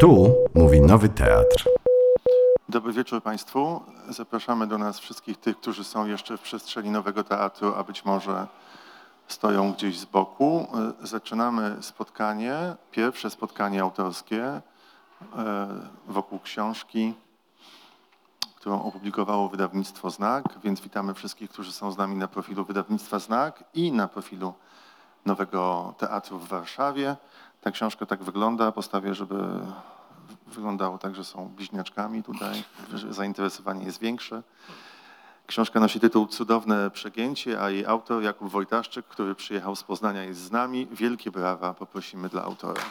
Tu mówi Nowy Teatr. Dobry wieczór Państwu. Zapraszamy do nas wszystkich tych, którzy są jeszcze w przestrzeni Nowego Teatru, a być może stoją gdzieś z boku. Zaczynamy spotkanie, pierwsze spotkanie autorskie e, wokół książki, którą opublikowało wydawnictwo Znak, więc witamy wszystkich, którzy są z nami na profilu wydawnictwa Znak i na profilu Nowego Teatru w Warszawie. Ta książka tak wygląda. Postawię, żeby wyglądało tak, że są bliźniaczkami tutaj, zainteresowanie jest większe. Książka nosi tytuł Cudowne przegięcie, a jej autor Jakub Wojtaszczyk, który przyjechał z Poznania jest z nami. Wielkie brawa poprosimy dla autora.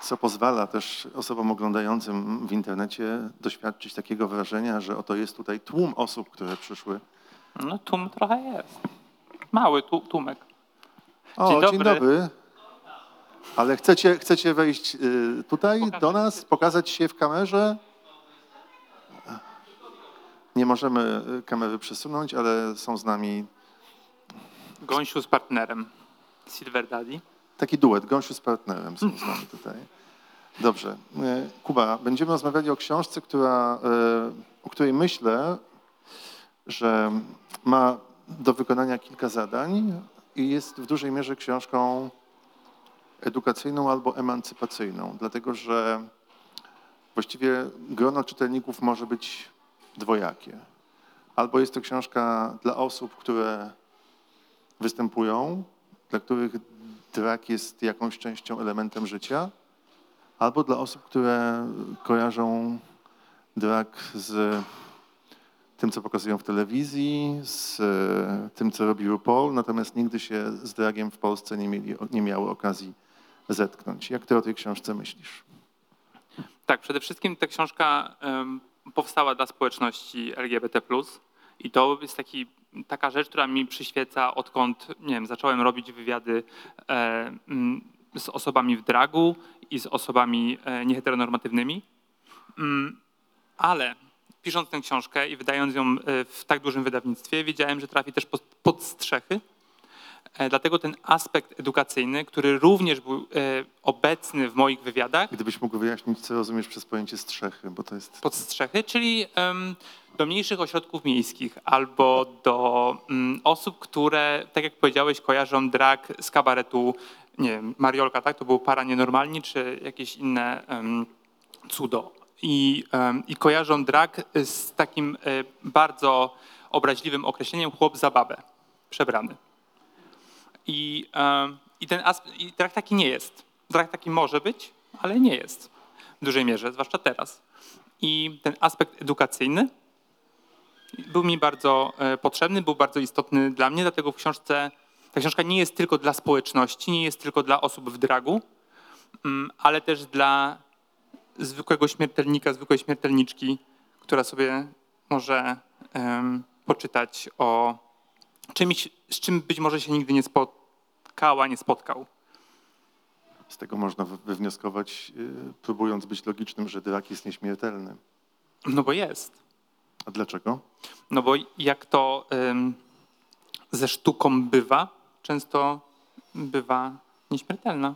Co pozwala też osobom oglądającym w internecie doświadczyć takiego wrażenia, że oto jest tutaj tłum osób, które przyszły. No tłum trochę jest. Mały tu, tłumek. O, Dzień dzień dobry. dobry. Ale chcecie, chcecie wejść y, tutaj Pokazać do nas, pokazać się w kamerze? Nie możemy y, kamery przesunąć, ale są z nami Gąsiu z partnerem. Silver Daddy. taki duet, Gąsiu z partnerem są z nami tutaj. Dobrze. Y, Kuba, będziemy rozmawiali o książce, która, o której myślę, że ma do wykonania kilka zadań i jest w dużej mierze książką edukacyjną albo emancypacyjną, dlatego że właściwie grono czytelników może być dwojakie. Albo jest to książka dla osób, które występują, dla których drak jest jakąś częścią, elementem życia, albo dla osób, które kojarzą drak z tym, co pokazują w telewizji, z e, tym, co robi RuPaul, natomiast nigdy się z dragiem w Polsce nie, mieli, nie miały okazji zetknąć. Jak ty o tej książce myślisz? Tak, przede wszystkim ta książka powstała dla społeczności LGBT. I to jest taki, taka rzecz, która mi przyświeca, odkąd nie wiem, zacząłem robić wywiady e, z osobami w dragu i z osobami e, nieheteronormatywnymi. Mm, ale pisząc tę książkę i wydając ją e, w tak dużym wydawnictwie, wiedziałem, że trafi też pod, pod strzechy. E, Dlatego ten aspekt edukacyjny, który również był e, obecny w moich wywiadach, Gdybyś mógł wyjaśnić, co rozumiesz przez pojęcie strzechy, bo to jest... pod strzechy, czyli do mniejszych ośrodków miejskich albo do mm, osób, które, tak jak powiedziałeś, kojarzą drag z kabaretu, nie wiem, Mariolka, tak? To był para nienormalni, czy jakieś inne cudo. I, I kojarzą drag z takim e, bardzo obraźliwym określeniem chłop za babę, przebrany. I, i ten i drag taki nie jest. Drag taki może być, ale nie jest w dużej mierze, zwłaszcza teraz. I ten aspekt edukacyjny był mi bardzo e, potrzebny, był bardzo istotny dla mnie, dlatego w książce, ta książka nie jest tylko dla społeczności, nie jest tylko dla osób w dragu, mm, ale też dla zwykłego śmiertelnika, zwykłej śmiertelniczki, która sobie może em, poczytać o czymś, z czym być może się nigdy nie spotkała, nie spotkał. Z tego można wy- wywnioskować, yy, próbując być logicznym, że drak jest nieśmiertelny. No bo jest. A dlaczego? No bo jak to ym, ze sztuką bywa, często bywa nieśmiertelna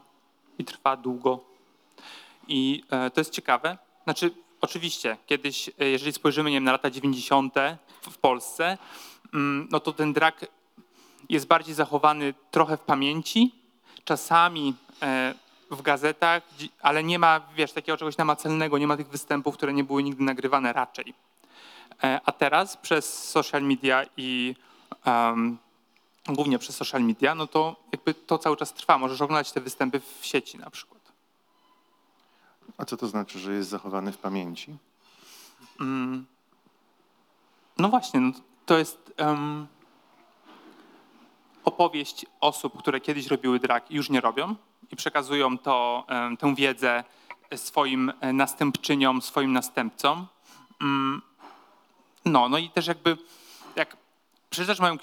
i trwa długo. I e, to jest ciekawe. Znaczy, oczywiście, kiedyś, e, jeżeli spojrzymy nie wiem, na lata 90. w, Polsce, mm, no to ten drak jest bardziej zachowany trochę w pamięci, czasami e, w gazetach, ale nie ma, wiesz, takiego czegoś namacalnego, nie ma tych występów, które nie były nigdy nagrywane raczej. A teraz przez social media i em, głównie przez social media, no to jakby to cały czas trwa. Możesz oglądać te występy w sieci na przykład. A co to znaczy, że jest zachowany w pamięci? Mm. No właśnie, no to jest em, opowieść osób, które kiedyś robiły drag i już nie robią i przekazują to, em, tę wiedzę swoim następczyniom, swoim następcom. Mm. No, no i też jakby jak przeczytasz moją,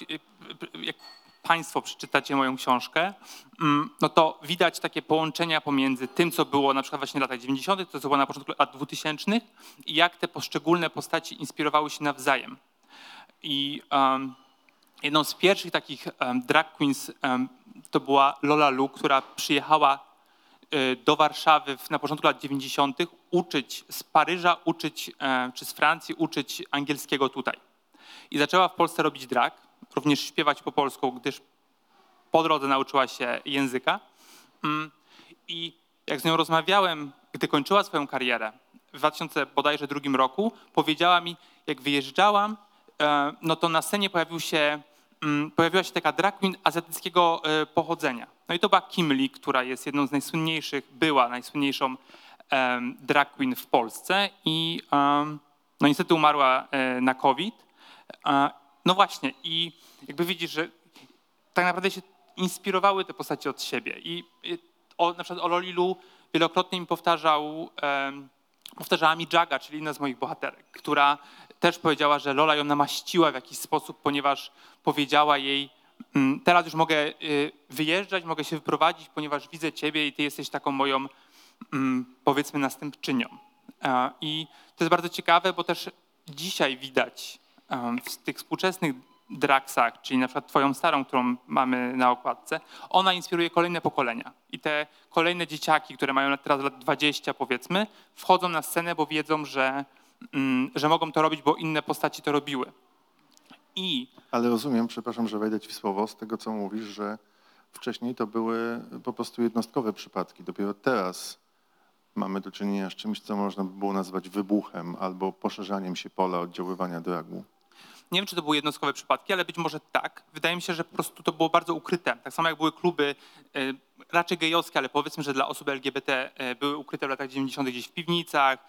jak Państwo przeczytacie moją książkę, mm, no to widać takie połączenia pomiędzy tym, co było na przykład właśnie w latach 90., to co było na początku lat 2000 i jak te poszczególne postaci inspirowały się nawzajem. I um, jedną z pierwszych takich um, drag queens um, to była Lola Lu, która przyjechała y, do Warszawy na początku lat 90. uczyć z Paryża, uczyć, e, czy z Francji, uczyć angielskiego tutaj. I zaczęła w Polsce robić drag, również śpiewać po polsku, gdyż po drodze nauczyła się języka. Mm, I jak z nią rozmawiałem, gdy kończyła swoją karierę w 2000 bodajże drugim roku, powiedziała mi, jak wyjeżdżałam, e, no to na scenie pojawił się, mm, pojawiła się taka drag queen azjatyckiego e, pochodzenia. No i to była Kim Lee, która jest jedną z najsłynniejszych, była najsłynniejszą drag queen w Polsce i no niestety umarła e, na COVID. No właśnie i jakby widzisz, że tak naprawdę się inspirowały te postacie od siebie. I o, na przykład o Lolilu wielokrotnie mi powtarzał, em, powtarzała mi Jaga, czyli inna z moich bohaterek, która też powiedziała, że Lola ją namaściła w jakiś sposób, ponieważ powiedziała jej, mm, teraz już mogę y, wyjeżdżać, mogę się wyprowadzić, ponieważ widzę ciebie i ty jesteś taką moją, mm, powiedzmy, następczynią. E, I to jest bardzo ciekawe, bo też dzisiaj widać w tych współczesnych draksach, czyli na przykład twoją starą, którą mamy na okładce, ona inspiruje kolejne pokolenia. I te kolejne dzieciaki, które mają teraz lat 20 powiedzmy, wchodzą na scenę, bo wiedzą, że, mm, że mogą to robić, bo inne postaci to robiły. I Ale rozumiem, przepraszam, że wejdę ci w słowo, z tego co mówisz, że wcześniej to były po prostu jednostkowe przypadki. Dopiero teraz mamy do czynienia z czymś, co można by było nazwać wybuchem albo poszerzaniem się pola oddziaływania dragu. Nie wiem, czy to były jednostkowe przypadki, ale być może tak. Wydaje mi się, że po prostu to było bardzo ukryte. Tak samo jak były kluby e, raczej gejowskie, ale powiedzmy, że dla osób LGBT e, były ukryte w latach 90. gdzieś w piwnicach,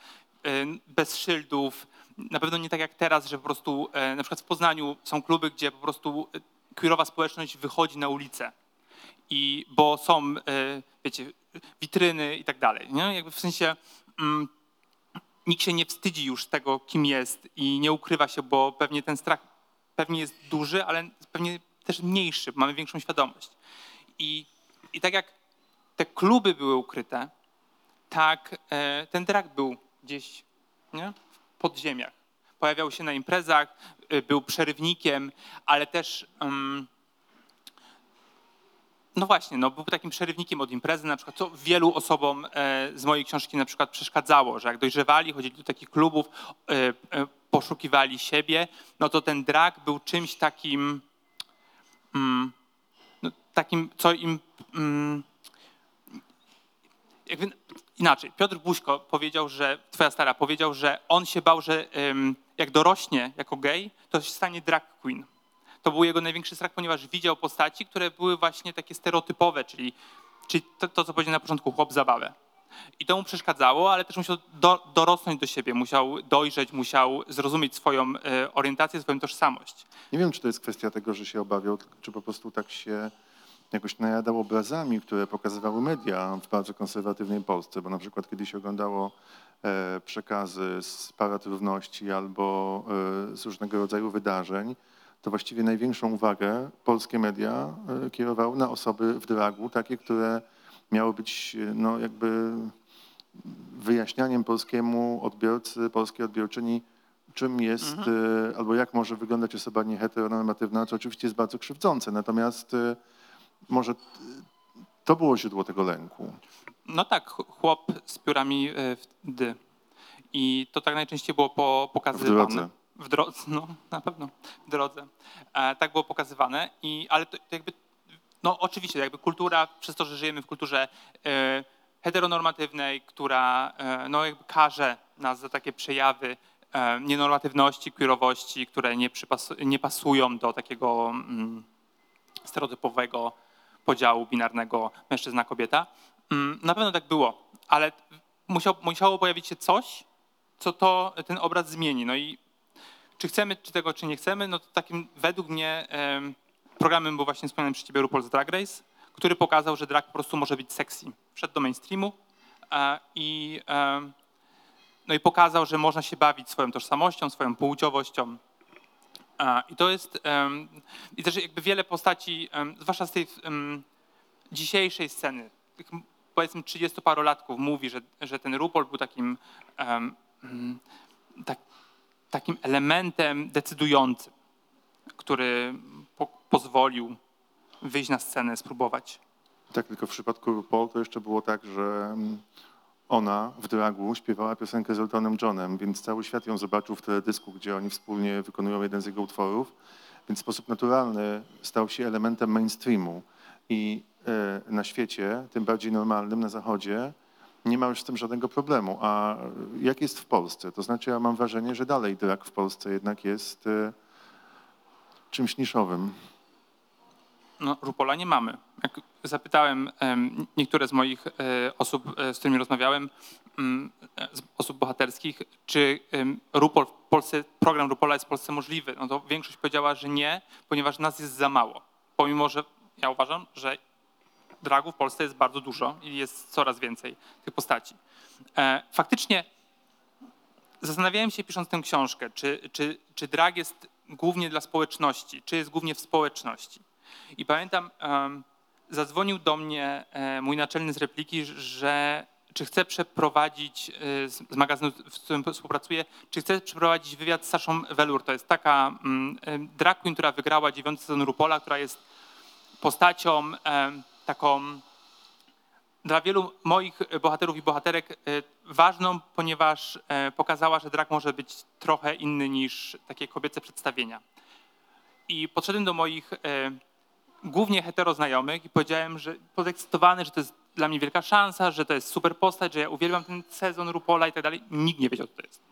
e, bez szyldów. Na pewno nie tak jak teraz, że po prostu na przykład w Poznaniu są kluby, gdzie po prostu queerowa społeczność wychodzi na ulicę. I bo są, wiecie, witryny i tak dalej. Nie? Jakby w sensie mm, nikt się nie wstydzi już tego, kim jest i nie ukrywa się, bo pewnie ten strach pewnie jest duży, ale pewnie też mniejszy, mamy większą świadomość. I, i tak jak te kluby były ukryte, tak e, ten drag był gdzieś nie? w podziemiach. Pojawiał się na imprezach, e, był przerywnikiem, ale też em, no właśnie, no, był takim przerywnikiem od imprezy, na przykład, co wielu osobom e, z mojej książki na przykład przeszkadzało, że jak dojrzewali, chodzili do takich klubów, e, e, poszukiwali siebie, no to ten drag był czymś takim, mm, no, takim, co im, mm, jakby inaczej, Piotr Buźko powiedział, że, twoja stara powiedział, że on się bał, że jak dorośnie jako gej, to się stanie drag queen. To był jego największy strach, ponieważ widział postaci, które były właśnie takie stereotypowe, czyli, czyli to, to, co powiedział na początku, chłop zabawę. I to mu przeszkadzało, ale też musiał do, dorosnąć do siebie, musiał dojrzeć, musiał zrozumieć swoją e, orientację, swoją tożsamość. Nie wiem, czy to jest kwestia tego, że się obawiał, czy po prostu tak się jakoś najadał obrazami, które pokazywały media w bardzo konserwatywnej Polsce, bo na przykład kiedyś oglądało e, przekazy z Parad Równości albo e, z różnego rodzaju wydarzeń, to właściwie największą uwagę polskie media e, kierowały na osoby w dragu, takie, które miały być e, no, jakby wyjaśnianiem polskiemu odbiorcy, polskiej odbiorczyni, czym jest e, albo jak może wyglądać osoba nieheteronormatywna, co oczywiście jest bardzo krzywdzące. Natomiast może to było źródło tego lęku. No tak, ch- chłop z piórami w dy. I to tak najczęściej było po, pokazywane. drodze. W drodze, no na pewno, w drodze. E, tak było pokazywane, i, ale to, to jakby, no oczywiście, jakby kultura, przez to, że żyjemy w kulturze e, heteronormatywnej, która e, no jakby karze nas za takie przejawy e, nienormatywności, queerowości, które nie, nie pasują do takiego mm, stereotypowego podziału binarnego mężczyzna-kobieta. Mm, Na pewno tak było, ale musiał, musiało pojawić się coś, co to, ten obraz zmieni. No i czy chcemy czy tego, czy nie chcemy, no to takim według mnie em, programem był właśnie wspomniany przez ciebie RuPaul's Drag Race, który pokazał, że drag po prostu może być sexy. Wszedł do mainstreamu e, i, no i pokazał, że można się bawić swoją tożsamością, swoją płciowością, a, I to jest, i też jakby wiele postaci, zwłaszcza z tej dzisiejszej sceny, powiedzmy 30-parolatków mówi, że, że ten RuPaul był takim, mm, tak, takim elementem decydującym, który po, pozwolił wyjść na scenę, spróbować. Tak, tylko w przypadku RuPaul to jeszcze było tak, że mm, ona w dragu śpiewała piosenkę z Eltonem Johnem, więc cały świat ją zobaczył w teledysku, gdzie oni wspólnie wykonują jeden z jego utworów, więc w sposób naturalny stał się elementem mainstreamu. I e, na świecie, tym bardziej normalnym, na zachodzie, nie ma już z tym żadnego problemu. A jak jest w Polsce? To znaczy, ja mam wrażenie, że dalej drag w Polsce jednak jest e, czymś niszowym. No, Rupola nie mamy. Jak zapytałem em, niektóre z moich e, osób, e, z którymi rozmawiałem, mm, osób bohaterskich, czy Rupol w Polsce, program Rupola jest w Polsce możliwy, no to większość powiedziała, że nie, ponieważ nas jest za mało. Pomimo, że ja uważam, że dragów w Polsce jest bardzo dużo i jest coraz więcej tych postaci. E, Faktycznie zastanawiałem się pisząc tę książkę, czy, czy, czy drag jest głównie dla społeczności, czy jest głównie w społeczności. I pamiętam, zadzwonił do mnie e, mój naczelny z repliki, że czy chce przeprowadzić e, z, magazynu, w którym współpracuję, czy chce przeprowadzić wywiad z Saszą Welur. To jest taka mm, drag queen, która wygrała dziewiąty sezon Rupola, która jest postacią taką dla wielu moich bohaterów i bohaterek e, ważną, ponieważ e, pokazała, że drag może być trochę inny niż takie kobiece przedstawienia. I podszedłem do moich e, głównie heteroznajomych i powiedziałem, że podekscytowany, że to jest dla mnie wielka szansa, że to jest super postać, że ja uwielbiam ten sezon Rupola i tak dalej. Nikt nie wiedział, co to jest.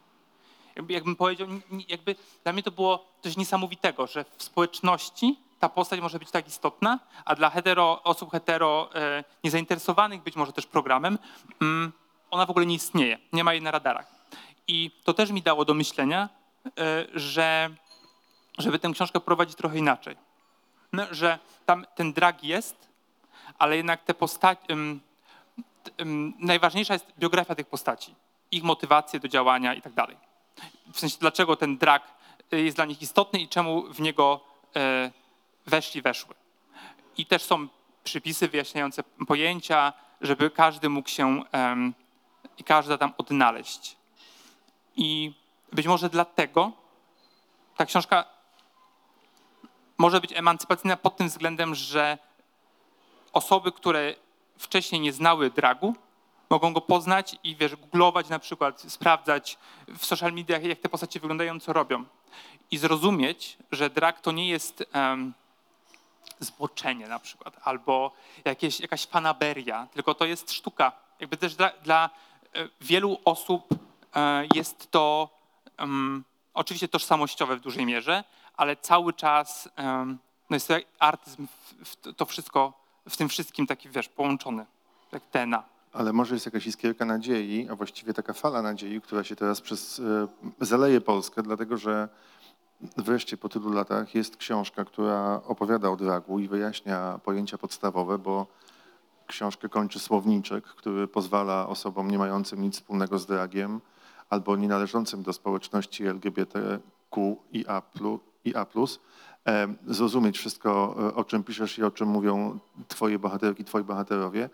Jakby, jakbym powiedział, jakby dla mnie to było coś niesamowitego, że w społeczności ta postać może być tak istotna, a dla hetero, osób hetero e, niezainteresowanych być może też programem, mm, ona w ogóle nie istnieje, nie ma jej na radarach. I to też mi dało do myślenia, e, że żeby tę książkę prowadzić trochę inaczej. No, że tam ten drag jest, ale jednak te postaci. najważniejsza jest biografia tych postaci, ich motywacje do działania i tak dalej. W sensie, dlaczego ten drag y, jest dla nich istotny i czemu w niego e, weszli, weszły. I też są przypisy wyjaśniające pojęcia, żeby każdy mógł się i każda tam odnaleźć. I być może dlatego ta książka może być emancypacyjna pod tym względem, że osoby, które wcześniej nie znały dragu, mogą go poznać i wiesz, googlować na przykład, sprawdzać w social mediach, jak te postacie wyglądają, co robią. I zrozumieć, że drag to nie jest em, zboczenie na przykład, albo jakieś, jakaś fanaberia, tylko to jest sztuka. Jakby też dla, dla e, wielu osób e, jest to em, oczywiście tożsamościowe w dużej mierze, ale cały czas em, no jest to artyzm, w to wszystko, w tym wszystkim taki, wiesz, połączony, jak DNA. Ale może jest jakaś iskierka nadziei, a właściwie taka fala nadziei, która się teraz przez, e, zaleje Polskę, dlatego że wreszcie po tylu latach jest książka, która opowiada o dragu i wyjaśnia pojęcia podstawowe, bo książkę kończy słowniczek, który pozwala osobom nie mającym nic wspólnego z dragiem albo nie należącym do społeczności LGBTQIA+, IA+, e, zrozumieć wszystko, e, o czym piszesz i o czym mówią twoje bohaterki, twoi bohaterowie,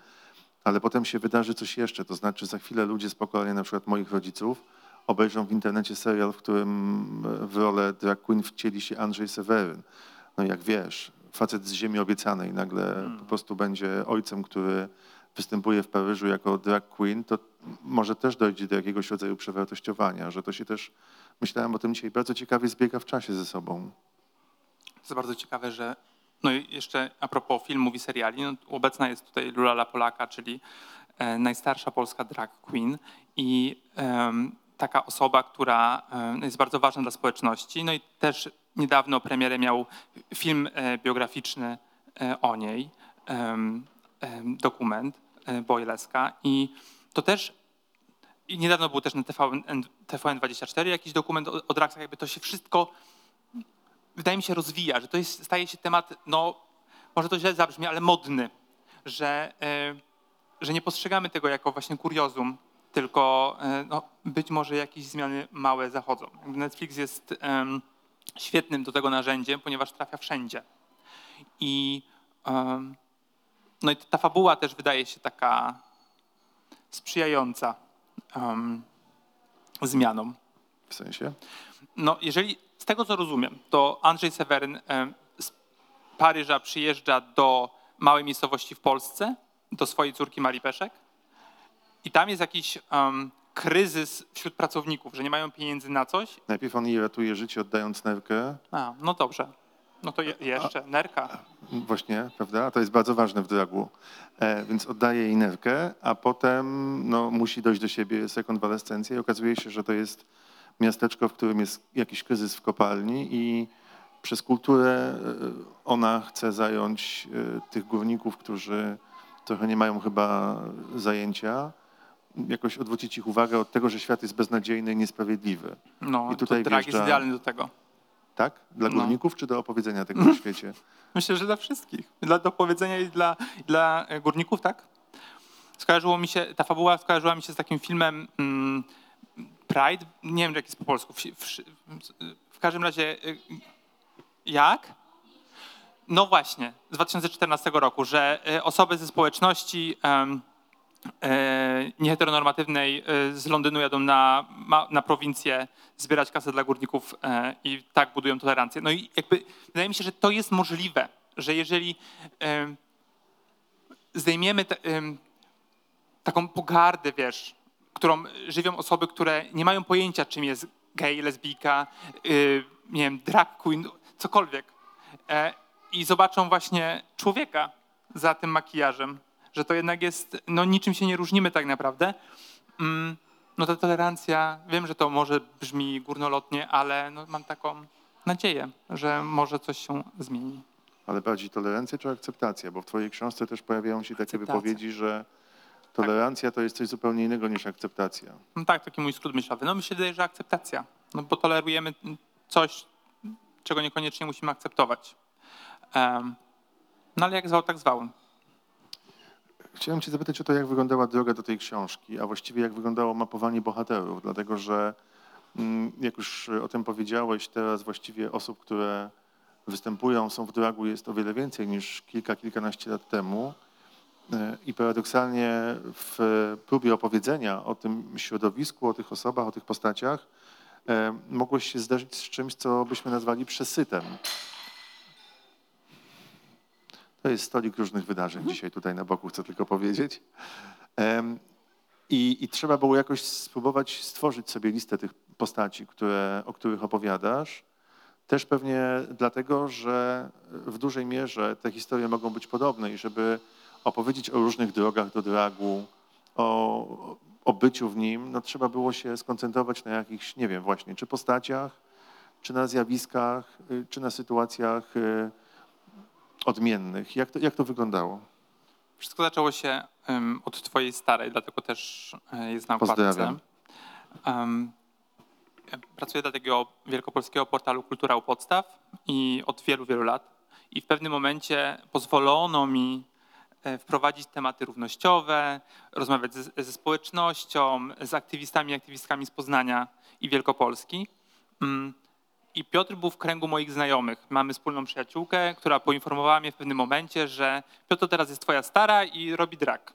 ale potem się wydarzy coś jeszcze, to znaczy za chwilę ludzie z pokolenia na przykład moich rodziców obejrzą w internecie serial, w którym e, w rolę drag queen wcieli się Andrzej Seweryn. No jak wiesz, facet z ziemi obiecanej nagle po prostu będzie ojcem, który występuje w Paryżu jako drag queen, to może też dojdzie do jakiegoś rodzaju przewartościowania, że to się też, myślałem o tym dzisiaj, bardzo ciekawie zbiega w czasie ze sobą. To jest bardzo ciekawe, że no i jeszcze a propos filmów i seriali, no, obecna jest tutaj Lula Polaka, czyli e, najstarsza polska drag queen i taka osoba, która em, jest bardzo ważna dla społeczności. No i też niedawno premierę miał film e, biograficzny e, o niej, dokument e, Boyleska i to też i niedawno był też na TVN, TVN24 jakiś dokument o, o dragsach, jakby to się wszystko wydaje mi się, rozwija, że to jest, staje się temat, no może to źle zabrzmi, ale modny, że, e, że nie postrzegamy tego jako właśnie kuriozum, tylko e, no, być może jakieś zmiany małe zachodzą. Netflix jest em, świetnym do tego narzędziem, ponieważ trafia wszędzie. I, em, no i ta fabuła też wydaje się taka sprzyjająca em, zmianom. W sensie? No, jeżeli z tego co rozumiem, to Andrzej Seweryn s- Paryża przyjeżdża do małej miejscowości w Polsce, do swojej córki Marii Peszek i tam jest jakiś em, kryzys wśród pracowników, że nie mają pieniędzy na coś. Najpierw on jej ratuje życie, oddając nerkę, A, no dobrze. No to je, jeszcze, nerka. właśnie, prawda? To jest bardzo ważne w dragu. E, więc oddaje jej nerkę, a potem no, musi dojść do siebie, jest rekonwalescencja i okazuje się, że to jest miasteczko, w którym jest jakiś kryzys w kopalni i przez kulturę e, ona chce zająć e, tych górników, którzy trochę nie mają chyba zajęcia, jakoś odwrócić ich uwagę od tego, że świat jest beznadziejny i niesprawiedliwy. No, I tutaj to drag jest wjeżdża- idealny do tego. Tak? Dla No. górników czy do opowiedzenia tego na świecie? Myślę, że dla wszystkich. Dla do powiedzenia i dla, dla e, górników, tak? Skojarzyło mi się, ta fabuła skojarzyła mi się z takim filmem mm, Pride. Nie wiem, jak jest po polsku. W, w, w każdym razie, y, jak? No właśnie, z 2014 roku, że y, osoby ze społeczności e, nieheteronormatywnej e, z Londynu jadą na, na prowincję zbierać kasę dla górników e, i tak budują tolerancję. No i jakby wydaje mi się, że to jest możliwe, że jeżeli em, zdejmiemy taką pogardę, wiesz, którą żywią osoby, które nie mają pojęcia, czym jest gej, lesbijka, y, nie wiem, drag queen, cokolwiek. E, I zobaczą właśnie człowieka za tym makijażem, że to jednak jest, no niczym się nie różnimy tak naprawdę. Mm, no ta tolerancja, wiem, że to może brzmi górnolotnie, ale no, mam taką nadzieję, że może coś się zmieni. Ale bardziej tolerancja czy akceptacja? Bo w twojej książce też pojawiają się takie Akceptacja. wypowiedzi, że tolerancja to jest coś zupełnie innego niż akceptacja. No tak, taki mój skrót myślowy. No mi się wydaje, że akceptacja. No bo tolerujemy coś, czego niekoniecznie musimy akceptować. Em, no ale jak zwał, tak zwał. Chciałem cię zapytać o to, jak wyglądała droga do tej książki, a właściwie jak wyglądało mapowanie bohaterów, dlatego że mm, jak już o tym powiedziałeś, teraz właściwie osób, które występują, są w dragu jest o wiele więcej niż kilka, kilkanaście lat temu. E, I paradoksalnie w próbie opowiedzenia o tym środowisku, o tych osobach, o tych postaciach, e, mogłeś się zdarzyć z czymś, co byśmy nazwali przesytem. To jest stolik różnych wydarzeń dzisiaj tutaj na boku, chcę tylko powiedzieć. I, I trzeba było jakoś spróbować stworzyć sobie listę tych postaci, które, o których opowiadasz. Też pewnie dlatego, że w dużej mierze te historie mogą być podobne i żeby opowiedzieć o różnych drogach do dragu, o, o byciu w nim, no trzeba było się skoncentrować na jakichś, nie wiem właśnie, czy postaciach, czy na zjawiskach, y, czy na sytuacjach y, odmiennych. Jak to, jak to wyglądało? Wszystko zaczęło się em, od twojej starej, dlatego też jest na okładce. Pracuję dla takiego wielkopolskiego portalu Kultura u Podstaw i od wielu, wielu lat. I w pewnym momencie pozwolono mi e, wprowadzić tematy równościowe, rozmawiać ze, ze społecznością, z aktywistami i aktywistkami z Poznania i Wielkopolski. Mm, I Piotr był w kręgu moich znajomych. Mamy wspólną przyjaciółkę, która poinformowała mnie w pewnym momencie, że Piotr teraz jest twoja stara i robi drag.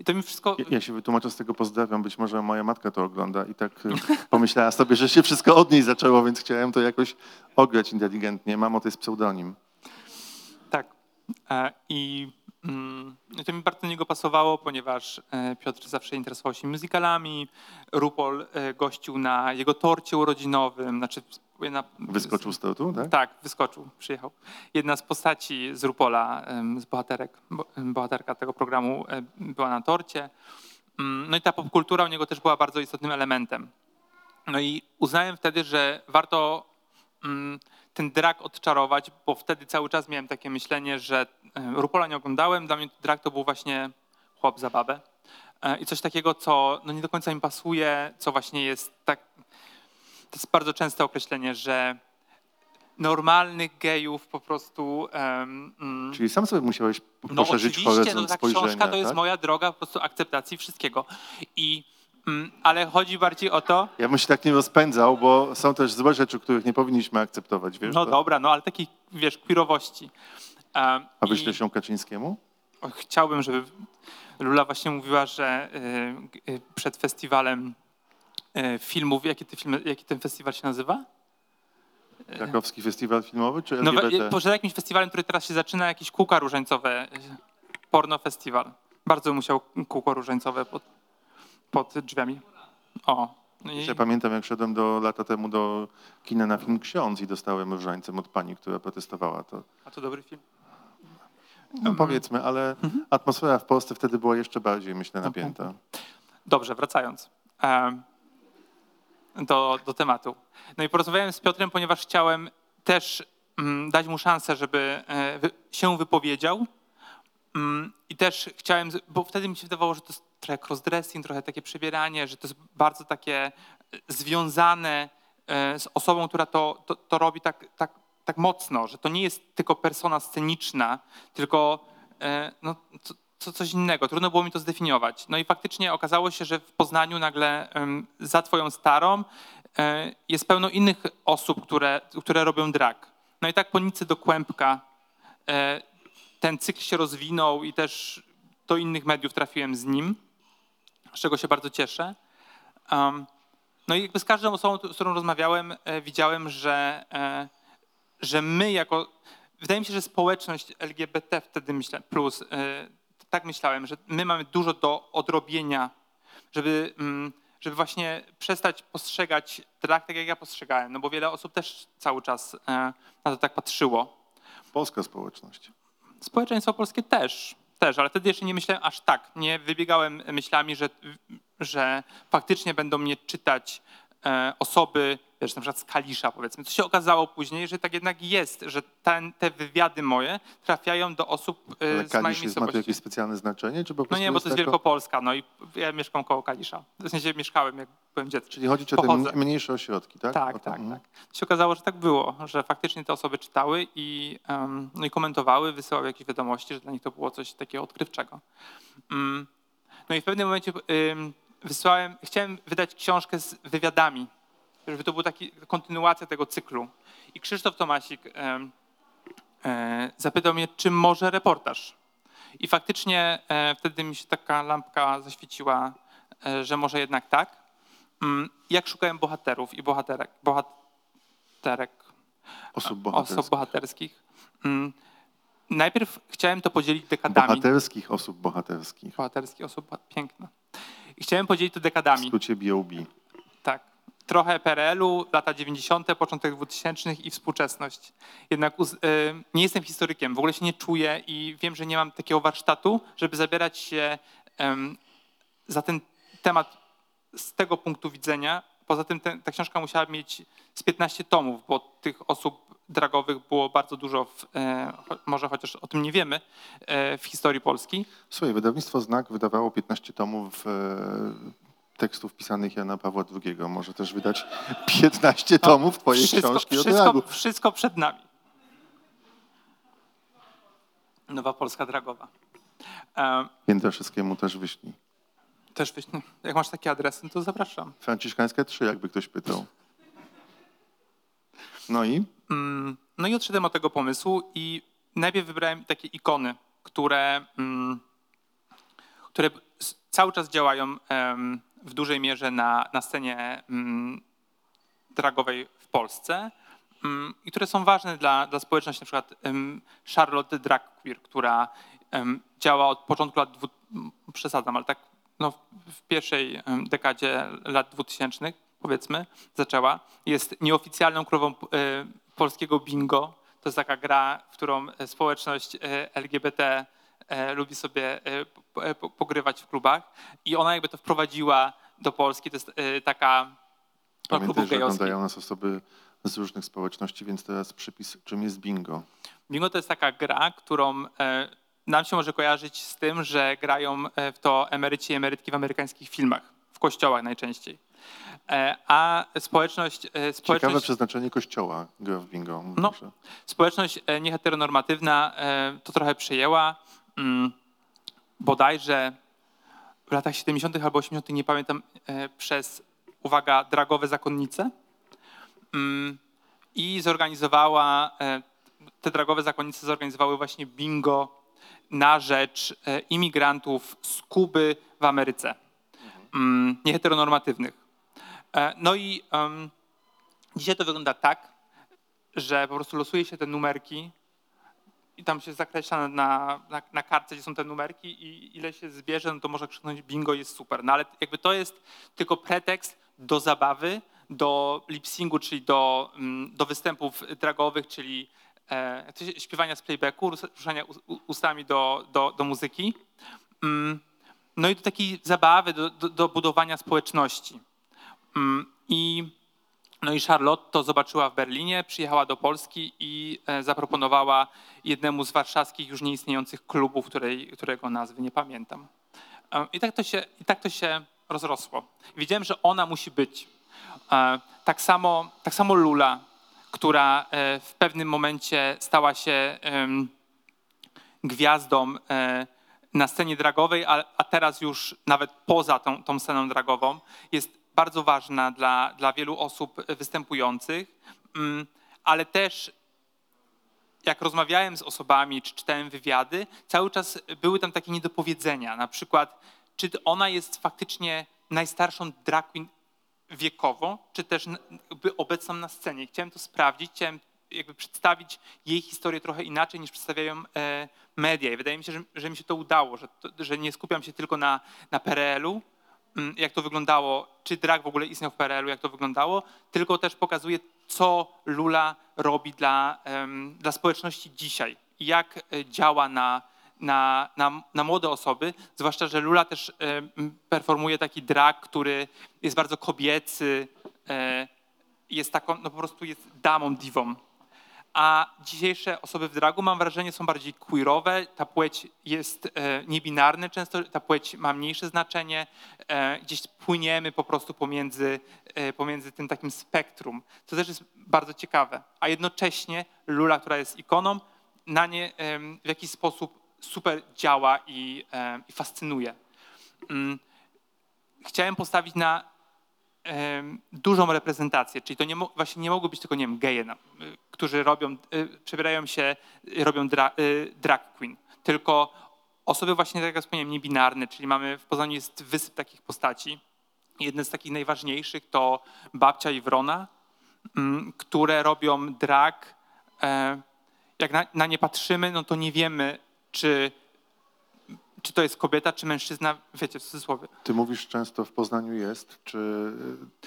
I to mi wszystko... Ja, ja się wytłumaczę z tego pozdrawiam, być może moja matka to ogląda i tak y, pomyślała sobie, że się wszystko od niej zaczęło, więc chciałem to jakoś ograć inteligentnie. Mamo, to jest pseudonim. Tak. E, I mm, to mi bardzo do niego pasowało, ponieważ e, Piotr zawsze interesował się musicalami. Rupol e, gościł na jego torcie urodzinowym. Znaczy, na, Wyskoczył z tortu, tak? Tak, wyskoczył, przyjechał. Jedna z postaci z Rupola, z bohaterek, bohaterka tego programu była na torcie. Mm, No i ta popkultura u niego też była bardzo istotnym elementem. No i uznałem wtedy, że warto mm, ten drag odczarować, bo wtedy cały czas miałem takie myślenie, że Rupola nie oglądałem, dla mnie drag to był właśnie chłop za babę. E, I coś takiego, co no nie do końca mi pasuje, co właśnie jest tak... To jest bardzo częste określenie, że normalnych gejów po prostu... mm, Czyli sam sobie musiałeś no poszerzyć oczywiście, horyzont no ta książka to jest tak? moja droga po prostu akceptacji wszystkiego. I, mm, ale chodzi bardziej o to, Ja bym się tak nie rozpędzał, bo są też złe rzeczy, których nie powinniśmy akceptować, wiesz? no to? dobra, no ale takiej, wiesz, queerowości. Um, A wyślesz ją Kaczyńskiemu? Chciałbym, żeby Lula właśnie mówiła, że y, y, przed festiwalem filmów, jaki, ty film, jaki ten festiwal się nazywa? Krakowski Festiwal Filmowy czy No, LGBT? we- przed jakimś festiwalem, który teraz się zaczyna, jakieś kółka różańcowe, e, porno festiwal. Bardzo musiał kółko różańcowe pod, pod drzwiami. O. No i- Ja pamiętam, jak szedłem do, lata temu do kina na film Ksiądz i dostałem różańcem od pani, która protestowała. To A to dobry film. no, powiedzmy, ale atmosfera w Polsce wtedy była jeszcze bardziej, myślę, napięta. Dobrze, wracając do, do tematu. No i porozmawiałem z Piotrem, ponieważ chciałem też mm, dać mu szansę, żeby e, się wypowiedział. Mm, I też chciałem, bo wtedy mi się wydawało, że to jest trochę crossdressing, trochę takie przebieranie, że to jest bardzo takie e, związane e, z osobą, która to, to, to robi tak, tak, tak mocno, że to nie jest tylko persona sceniczna, tylko no, co, coś innego. Trudno było mi to zdefiniować. No i faktycznie okazało się, że w Poznaniu nagle za twoją starą jest pełno innych osób, które, które robią drag. No i tak po Nicy do Kłębka e, ten cykl się rozwinął i też do innych mediów trafiłem z nim, z czego się bardzo cieszę. No i jakby z każdą osobą, z którą rozmawiałem, e, widziałem, że, e, że my jako, wydaje mi się, że społeczność LGBT wtedy myślę, plus, tak myślałem, że my mamy dużo do odrobienia, żeby, mm, żeby właśnie przestać postrzegać drag tak, jak ja postrzegałem, no bo wiele osób też cały czas e, na to tak patrzyło. Polska społeczność. Społeczeństwo polskie też, też, ale wtedy jeszcze nie myślałem aż tak. Nie wybiegałem myślami, że, że faktycznie będą mnie czytać e, osoby, wiesz, na przykład z Kalisza powiedzmy. To się okazało później, że tak jednak jest, że ten, te wywiady moje trafiają do osób e, Ale z Kalisz jest, ma tu jakieś specjalne znaczenie? Czy po No prostu nie, bo to jest jako- Wielkopolska, no i ja mieszkam koło Kalisza. W sensie mieszkałem, jak byłem dzieckiem. Czyli chodzi o te Pochodzę. m- mniejsze ośrodki, tak? Tak, tak, mhm. tak. To się okazało, że tak było, że faktycznie te osoby czytały i, em, no i komentowały, wysyłały jakieś wiadomości, że dla nich to było coś takiego odkrywczego. Mm. No i w pewnym momencie ym, wysłałem, chciałem wydać książkę z wywiadami, żeby to była kontynuacja tego cyklu. I Krzysztof Tomasik e, zapytał mnie, czy może reportaż. I faktycznie e, wtedy mi się taka lampka zaświeciła, e, że może jednak tak. Mm, Jak szukałem bohaterów i bohaterek, bohaterek Osób bohaterskich. osób bohaterskich, mm, najpierw chciałem to podzielić dekadami. Bohaterskich osób bohaterskich. Bohaterskich osób, piękne. I chciałem podzielić to W dekadami. skrócie BOB. Tak. Trochę PRL-u, lata 90., początek 2000 i współczesność. Jednak y, nie jestem historykiem, w ogóle się nie czuję i wiem, że nie mam takiego warsztatu, żeby zabierać się za ten temat z tego punktu widzenia. Poza tym ta książka musiała mieć z 15 tomów, bo tych osób dragowych było bardzo dużo, w, e, może chociaż o tym nie wiemy, e, w historii Polski. Słuchaj, wydawnictwo Znak wydawało 15 tomów tekstów pisanych Jana Pawła II. Może też wydać 15 tomów twojej wszystko, książki wszystko, wszystko przed nami. Nowa Polska Dragowa. E, Jędraszewskiemu też wyślij. też no, jak masz takie adresy, no to zapraszam. Franciszkańska 3, jakby ktoś pytał. No i? Mm, No i odszedłem od tego pomysłu i najpierw wybrałem takie ikony, które, mm, które cały czas działają em, w dużej mierze na, na scenie mm, dragowej w Polsce mm, i które są ważne dla, dla społeczności, na przykład em, Charlotte Drag Queer, która działa od początku lat, dwu, przesadzam, ale tak no, w- pierwszej dekadzie lat 2000 powiedzmy, zaczęła. Jest nieoficjalną królową e, polskiego bingo. To jest taka gra, w którą e, społeczność e, LGBT lubi sobie e, p- pogrywać w klubach. I ona jakby to wprowadziła do Polski. To jest e, taka Pamiętaj, że oglądają nas osoby z różnych społeczności, więc teraz przypis, czym jest bingo. Bingo to jest taka gra, którą e, nam się może kojarzyć z tym, że grają e, w to emeryci i emerytki w amerykańskich filmach, w kościołach najczęściej. E, A społeczność, e, Ciekawe społeczność, przeznaczenie kościoła gra w bingo. No. Społeczność e, nieheteronormatywna e, to trochę przejęła. Mm, Bodajże w latach 70. albo 80., nie pamiętam, e, przez, uwaga, dragowe zakonnice. Mm, I zorganizowała, e, te dragowe zakonnice zorganizowały właśnie bingo na rzecz e, imigrantów z Kuby w Ameryce, mm, nieheteronormatywnych. No i em, dzisiaj to wygląda tak, że po prostu losuje się te numerki i tam się zakreśla na, na, na kartce, gdzie są te numerki i ile się zbierze, no to można krzyknąć bingo, jest super. No ale jakby to jest tylko pretekst do zabawy, do lip-syngu, czyli do, mm, do występów dragowych, czyli e, śpiewania z playbacku, rus- ruszania ustami do, do, do muzyki. Mm, No i do takiej zabawy, do, do, do budowania społeczności. Mm, I, no i Charlotte to zobaczyła w Berlinie, przyjechała do Polski i e, zaproponowała jednemu z warszawskich już nieistniejących klubów, której, którego nazwy nie pamiętam. E, I tak to się, i tak to się rozrosło. Wiedziałem, że ona musi być. E, Tak samo, tak samo Lula, która w pewnym momencie stała się gwiazdą na scenie dragowej, a teraz już nawet poza tą, tą sceną dragową, jest bardzo ważna dla, dla wielu osób występujących, Mm, ale też jak rozmawiałem z osobami, czy czytałem wywiady, cały czas były tam takie niedopowiedzenia. Na przykład, czy ona jest faktycznie najstarszą drag queen wiekowo, czy też jakby obecną na scenie. Chciałem to sprawdzić, chciałem jakby przedstawić jej historię trochę inaczej niż przedstawiają e, media. I wydaje mi się, że, że mi się to udało, że, że nie skupiam się tylko na, na PRL-u, jak to wyglądało, czy drag w ogóle istniał w PRL-u, jak to wyglądało, tylko też pokazuje, co Lula robi dla, dla społeczności dzisiaj jak e, działa na, na, na, na młode osoby, zwłaszcza, że Lula też performuje taki drag, który jest bardzo kobiecy, e, jest taką, no po prostu jest damą, diwą. A dzisiejsze osoby w dragu, mam wrażenie, są bardziej queerowe. Ta płeć jest e, niebinarna, często ta płeć ma mniejsze znaczenie. E, gdzieś płyniemy po prostu pomiędzy, e, pomiędzy tym takim spektrum, co też jest bardzo ciekawe. A jednocześnie Lula, która jest ikoną, na nie w jakiś sposób super działa i, i fascynuje. Mm. Chciałem postawić na dużą reprezentację, czyli to nie, właśnie nie mogły być tylko, nie wiem, geje, którzy robią, y, przebierają się, y, robią dra, y, drag queen, tylko osoby właśnie, tak jak wspomniałem, niebinarne, czyli mamy, w Poznaniu jest wysyp takich postaci. Jedne z takich najważniejszych to Babcia i Wrona, mm, które robią drag. e, Jak na, na nie patrzymy, no to nie wiemy, czy, czy to jest kobieta, czy mężczyzna, wiecie, w cudzysłowie. Ty mówisz często w Poznaniu jest, czy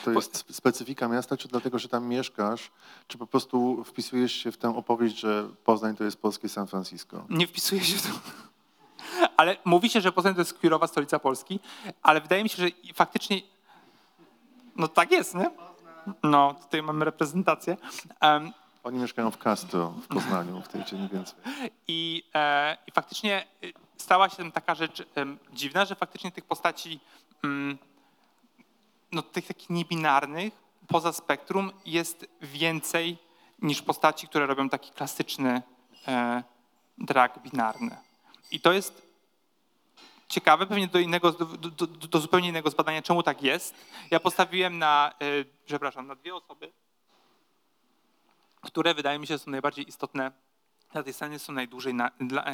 to jest sp- specyfika miasta, czy dlatego, że tam mieszkasz, czy po prostu wpisujesz się w tę opowieść, że Poznań to jest polskie San Francisco? Nie wpisuje się w to. Ale mówi się, że Poznań to jest queerowa stolica Polski, ale wydaje mi się, że faktycznie no tak jest, nie? No, tutaj mamy reprezentację. Em, Oni mieszkają w Castro w Poznaniu, w tej dzielnicy. I, e, I faktycznie y, stała się taka rzecz dziwna, że faktycznie tych postaci, mm, no tych takich niebinarnych, poza spektrum jest więcej niż postaci, które robią taki klasyczny e, drag binarny. I to jest ciekawe, pewnie do, innego, do, do, do, zupełnie innego zbadania, czemu tak jest. Ja postawiłem na, e, przepraszam, na dwie osoby, które wydaje mi się są najbardziej istotne na tej scenie, są najdłużej na, dla,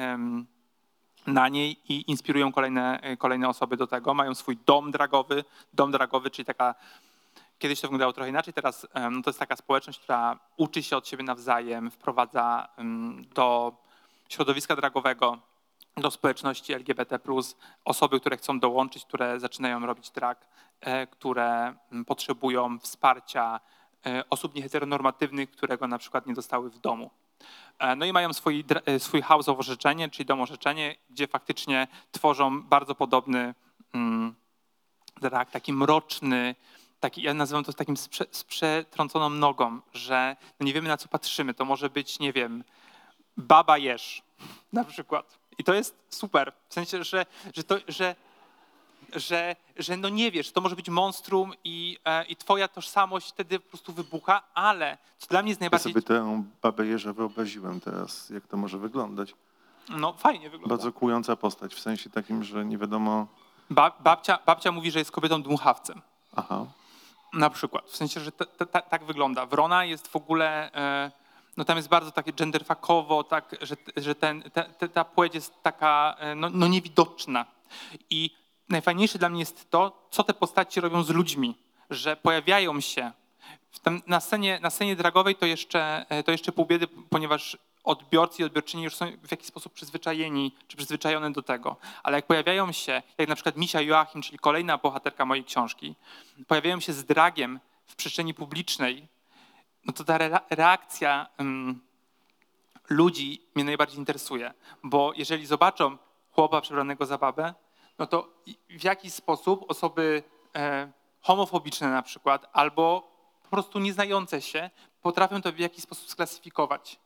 na niej i inspirują kolejne, e, kolejne osoby do tego. Mają swój dom dragowy, dom dragowy, czyli taka, kiedyś to wyglądało trochę inaczej, teraz no to jest taka społeczność, która uczy się od siebie nawzajem, wprowadza do środowiska dragowego, do społeczności LGBT+, osoby, które chcą dołączyć, które zaczynają robić drag, e, które potrzebują wsparcia e, osób nieheteronormatywnych, którego na przykład nie dostały w domu. E, No i mają swój, e, swój house of orzeczenie, czyli dom orzeczenie, gdzie faktycznie tworzą bardzo podobny mm, drag, taki mroczny, taki, ja nazywam to takim z, prze, z przetrąconą nogą, że no nie wiemy na co patrzymy. To może być, nie wiem, baba jesz na przykład. I to jest super. W sensie, że, że, to, że, że, że no nie wiesz, to może być monstrum i, e, i twoja tożsamość wtedy po prostu wybucha, ale co dla mnie jest Ja najbardziej... sobie tę babę Jeżę wyobraziłem teraz, jak to może wyglądać. No fajnie wygląda. Bardzo kłująca postać, w sensie takim, że nie wiadomo... Ba, babcia, babcia mówi, że jest kobietą dmuchawcem. Aha, Na przykład. W sensie, że ta, ta, ta, tak wygląda. Wrona jest w ogóle, e, no tam jest bardzo takie genderfakowo, tak, że, że ten, ta, ta, ta płeć jest taka e, no, no niewidoczna. I najfajniejsze dla mnie jest to, co te postaci robią z ludźmi, że pojawiają się w tym, na, scenie, na scenie dragowej to jeszcze, e, to jeszcze pół biedy, ponieważ odbiorcy i odbiorczyni już są w jakiś sposób przyzwyczajeni czy przyzwyczajone do tego. Ale jak pojawiają się, jak na przykład Misia Joachim, czyli kolejna bohaterka mojej książki, pojawiają się z dragiem w przestrzeni publicznej, no to ta re- reakcja ym, ludzi mnie najbardziej interesuje. Bo jeżeli zobaczą chłopa przebranego za babę, no to w jaki sposób osoby e, homofobiczne na przykład, albo po prostu nieznające się, potrafią to w jakiś sposób sklasyfikować.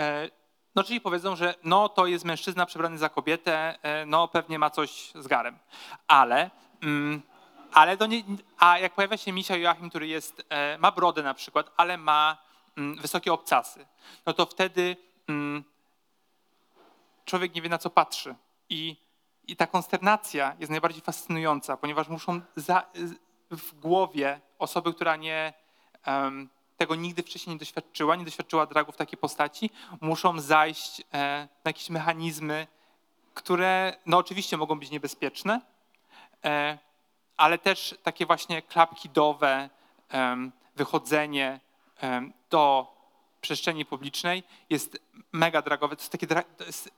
E, no czyli powiedzą, że no to jest mężczyzna przebrany za kobietę, e, no pewnie ma coś z garem. Ale, mm, ale to nie, a jak pojawia się Misia Joachim, który jest, ma brodę na przykład, ale ma mm, wysokie obcasy, no to wtedy mm, człowiek nie wie na co patrzy. I, i ta konsternacja jest najbardziej fascynująca, ponieważ muszą za, w głowie osoby, która nie, em, tego nigdy wcześniej nie doświadczyła, nie doświadczyła dragu w takiej postaci, muszą zajść e, na jakieś mechanizmy, które no oczywiście mogą być niebezpieczne, e, ale też takie właśnie klapki dowe, em, wychodzenie do przestrzeni publicznej jest mega dragowe. To jest takie, to jest,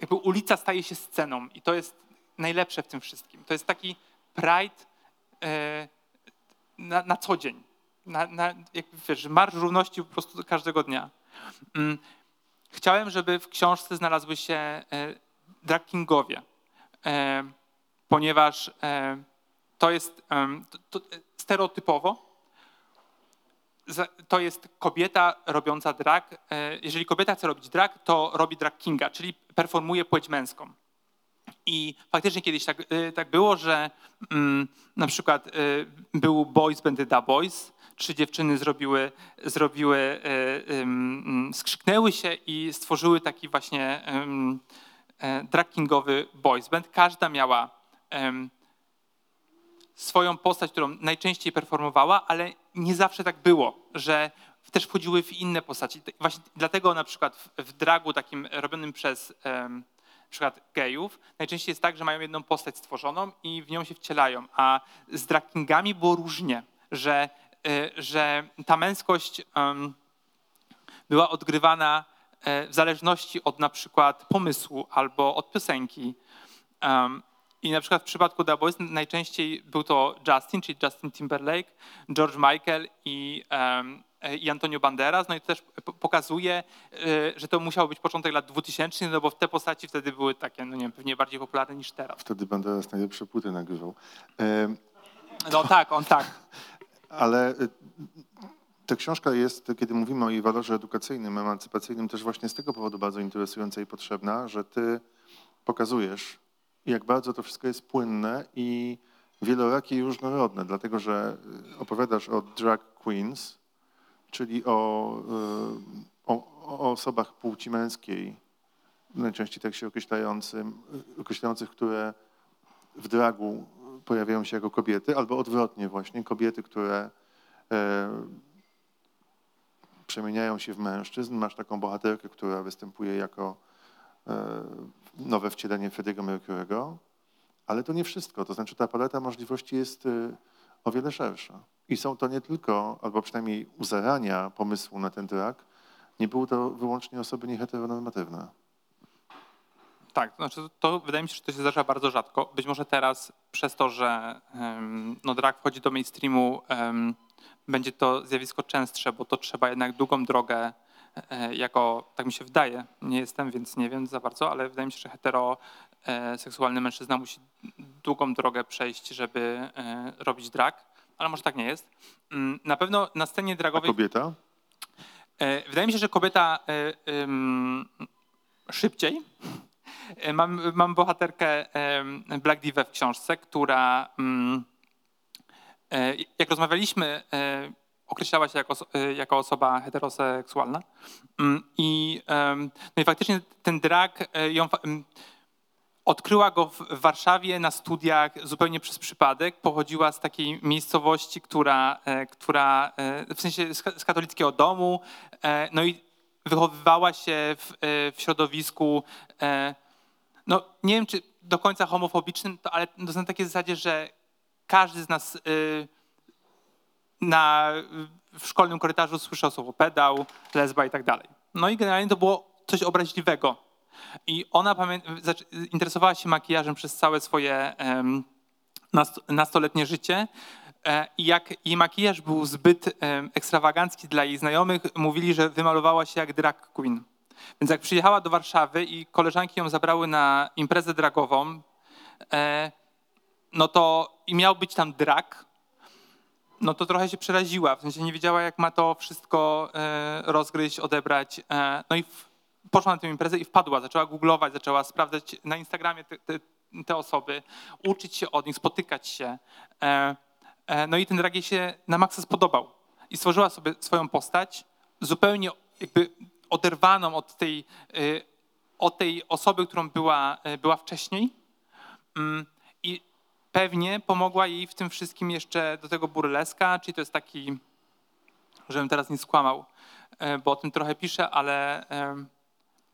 jakby ulica staje się sceną i to jest najlepsze w tym wszystkim. To jest taki pride e, na, na co dzień. Na, na, wiesz, marsz równości po prostu każdego dnia. Mm. Chciałem, żeby w książce znalazły się e, drag kingowie, e, ponieważ to jest to, to, stereotypowo to jest kobieta robiąca drag. E, Jeżeli kobieta chce robić drag, to robi drag kinga, czyli performuje płeć męską. I faktycznie kiedyś tak, e, tak było, że mm, na przykład e, był boys bandy Da Boys, trzy dziewczyny zrobiły, zrobiły e, ym, skrzyknęły się i stworzyły taki właśnie drag kingowy boys band. Każda miała swoją postać, którą najczęściej performowała, ale nie zawsze tak było, że też wchodziły w inne postaci. Właśnie dlatego na przykład w, dragu takim robionym przez na przykład gejów, najczęściej jest tak, że mają jedną postać stworzoną i w nią się wcielają, a z drag kingami było różnie, że, y, że ta męskość była odgrywana e, w zależności od na przykład pomysłu albo od piosenki. I na przykład w przypadku The Boys najczęściej był to Justin, czyli Justin Timberlake, George Michael i, um, i Antonio Banderas. No i to też pokazuje, y, że to musiał być początek lat 2000, no bo te postaci wtedy były takie, no nie wiem, pewnie bardziej popularne niż teraz. Wtedy Banderas najlepsze płyty nagrywał. Em, No tak, on tak. Ale y, ta książka jest, kiedy mówimy o jej walorze edukacyjnym, emancypacyjnym, też właśnie z tego powodu bardzo interesująca i potrzebna, że ty pokazujesz, jak bardzo to wszystko jest płynne i wielorakie i różnorodne, dlatego że y, opowiadasz o drag queens, czyli o, y, o, o osobach płci męskiej, najczęściej tak się określającym, określających, które w dragu pojawiają się jako kobiety, albo odwrotnie właśnie, kobiety, które e, przemieniają się w mężczyzn. Masz taką bohaterkę, która występuje jako e, nowe wcielenie Freddie'ego Mercury'ego, ale to nie wszystko. To znaczy ta paleta możliwości jest e, o wiele szersza. I są to nie tylko, albo przynajmniej u zarania pomysłu na ten drag, nie były to wyłącznie osoby nieheteronormatywne. Tak, to znaczy to wydaje mi się, że to się zdarza bardzo rzadko. Być może teraz przez to, że no, drag wchodzi do mainstreamu, będzie to zjawisko częstsze, bo to trzeba jednak długą drogę jako, tak mi się wydaje, nie jestem, więc nie wiem za bardzo, ale wydaje mi się, że heteroseksualny mężczyzna musi długą drogę przejść, żeby e, robić drag, ale może tak nie jest. Mm, Na pewno na scenie A dragowej... kobieta? E, Wydaje mi się, że kobieta e, szybciej. E, Mam, mam bohaterkę Black Diva w książce, która mm, e, jak rozmawialiśmy, e, określała się jako, e, jako osoba heteroseksualna. Mm, I, no i faktycznie ten drag e, ją Odkryła go w Warszawie na studiach zupełnie przez przypadek. Pochodziła z takiej miejscowości, która, e, która e, w sensie z ka- z katolickiego domu, no i wychowywała się w, w środowisku, no nie wiem czy do końca homofobicznym, to, ale to na takiej zasadzie, że każdy z nas e, na, w szkolnym korytarzu słyszał słowo pedał, lesba i tak dalej. No i generalnie to było coś obraźliwego. I ona zac- interesowała się makijażem przez całe swoje nastoletnie życie. E, I jak jej makijaż był zbyt ekstrawagancki dla jej znajomych, mówili, że wymalowała się jak drag queen. Więc jak przyjechała do Warszawy i koleżanki ją zabrały na imprezę dragową, e, no to i miał być tam drag, no to trochę się przeraziła, w sensie nie wiedziała, jak ma to wszystko e, rozgryźć, odebrać. E, no i w, poszła na tę imprezę i wpadła, zaczęła googlować, zaczęła sprawdzać na Instagramie te, te, te osoby, uczyć się od nich, spotykać się. E, no i ten drag jej się na maksa spodobał. I stworzyła sobie swoją postać, zupełnie jakby oderwaną od tej, od tej osoby, którą była, była wcześniej. Pewnie pomogła jej w tym wszystkim jeszcze do tego burleska, czyli to jest taki, żebym teraz nie skłamał, e, bo o tym trochę piszę, ale em,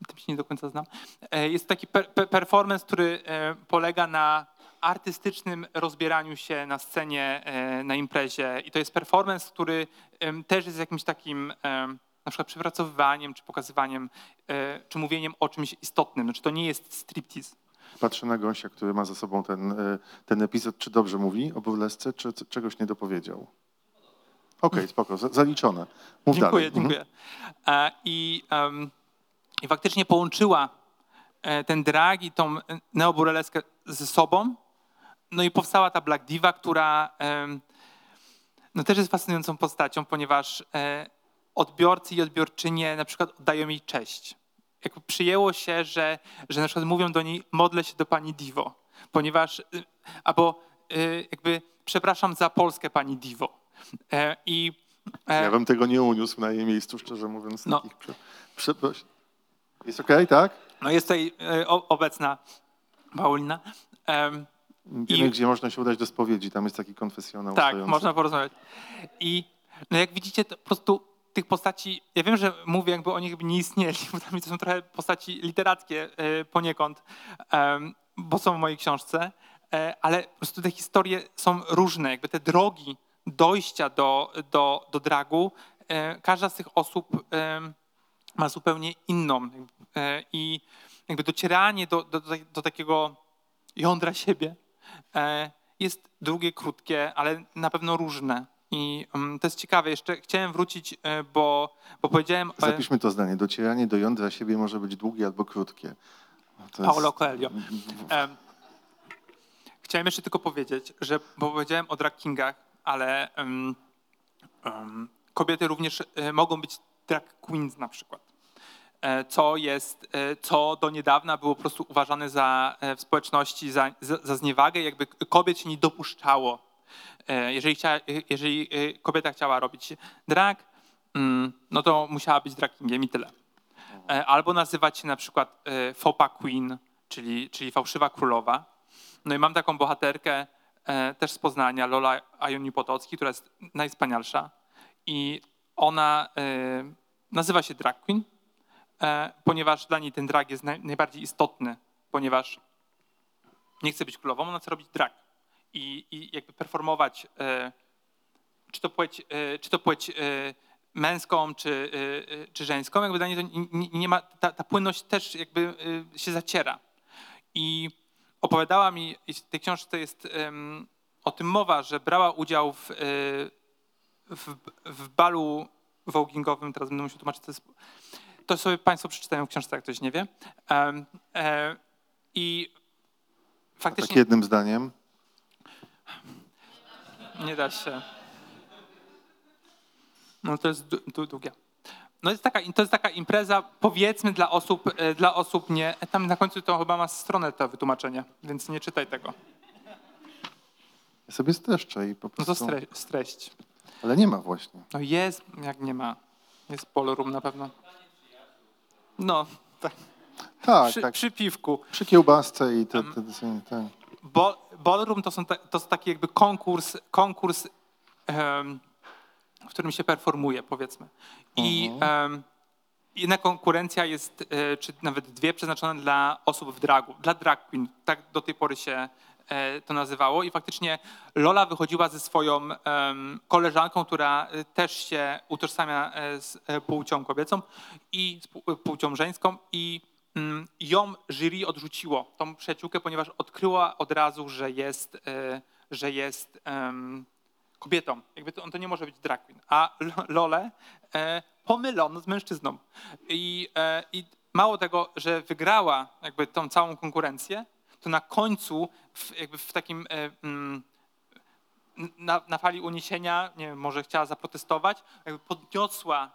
tym się nie do końca znam. E, Jest taki per, per, performance, który e, polega na artystycznym rozbieraniu się na scenie, e, na imprezie i to jest performance, który też jest jakimś takim na przykład przepracowywaniem, czy pokazywaniem, e, czy mówieniem o czymś istotnym. Znaczy to nie jest striptease. Patrzę na gościa, który ma za sobą ten, e, ten epizod. Czy dobrze mówi o burlesce, czy czegoś nie dopowiedział? Okej, spoko, za- zaliczone. Mów Dziękuję, dalej. Mhm. dziękuję. I, em, I faktycznie połączyła e, ten drag i tą neoburleskę ze sobą. No i powstała ta Black Diva, która em, no też jest fascynującą postacią, ponieważ e, odbiorcy i odbiorczynie na przykład oddają jej cześć. Jakby przyjęło się, że, że na przykład mówią do niej modlę się do pani Divo, ponieważ y, albo y, jakby przepraszam za Polskę pani Divo. E, I e, Ja bym tego nie uniósł na jej miejscu, szczerze mówiąc. No. Prze. Jest okej, tak? No jest tutaj e, obecna Paulina. Em, Wiemy, I- gdzie można się udać do spowiedzi. Tam jest taki konfesjonał tak, stojący. można porozmawiać. I no jak widzicie, to po prostu tych postaci, ja wiem, że mówię jakby o nich by nie istnieli, bo dla mnie to są trochę postaci literackie e, poniekąd, bo są w mojej książce, e, ale po prostu te historie są różne, jakby te drogi dojścia do, do, do dragu, e, każda z tych osób ma zupełnie inną. I jakby docieranie do, do, do, do takiego jądra siebie jest długie, krótkie, ale na pewno różne. I mm, to jest ciekawe. Jeszcze chciałem wrócić, e, bo, bo powiedziałem e, Zapiszmy to zdanie. Docieranie do jądra siebie może być długie albo krótkie. To jest- Paulo Coelho. Em, Chciałem jeszcze tylko powiedzieć, że bo powiedziałem o drag kingach, ale em, em, kobiety również e, mogą być drag queens na przykład. Co jest, co do niedawna było po prostu uważane za w społeczności za, za, za zniewagę, jakby kobiet się nie dopuszczało. E, Jeżeli, chciała, e, jeżeli e, kobieta chciała robić drag, mm, no to musiała być drag i tyle. Albo nazywać się na przykład Fopa Queen, czyli, czyli fałszywa królowa. No i mam taką bohaterkę też z Poznania, Lola Ajoni Potocki, która jest najwspanialsza. I ona nazywa się drag queen, ponieważ dla niej ten drag jest naj, najbardziej istotny, ponieważ nie chce być królową, ona chce robić drag. I, i jakby performować e, czy to płeć, e, czy to płeć e, męską, czy, czy żeńską, jakby dla niej to nie, nie- ma, ta, ta płynność też jakby się zaciera. I opowiadała mi, w tej książce jest o tym mowa, że brała udział w, w, w balu vogingowym, teraz będę musiał tłumaczyć, to, jest, to sobie Państwo przeczytają w książce, jak ktoś nie wie. I Tak faktycznie jednym zdaniem. Nie da się. No to jest długie. No jest taka, to jest taka impreza, powiedzmy, dla osób, e, dla osób nie. Tam na końcu to chyba ma stronę to wytłumaczenie, więc nie czytaj tego. Ja sobie streszczę i po No prostu... to stre, streść. Ale nie ma właśnie. No jest, jak nie ma. Jest ballroom na pewno. No, tak. Tak, Przy, tak. przy piwku. Przy kiełbasce i te, te, te, te, Bo, ballroom to, są ta, to jest taki jakby konkurs, konkurs em, w którym się performuje, powiedzmy. I em, jedna konkurencja jest, e, czy nawet dwie, przeznaczone dla osób w dragu, dla drag queen. Tak do tej pory się, e, to nazywało i faktycznie Lola wychodziła ze swoją koleżanką, która e, też się utożsamia z płcią kobiecą i z pł- płcią żeńską i ją jury odrzuciło, tą przyjaciółkę, ponieważ odkryła od razu, że jest, e, że jest kobietą. Jakby to, on to nie może być drag queen. A Lo- Lolę e, pomylono z mężczyzną. I, e, I mało tego, że wygrała jakby tą całą konkurencję, to na końcu w, jakby w takim mm, na, na fali uniesienia, nie wiem, może chciała zaprotestować, jakby podniosła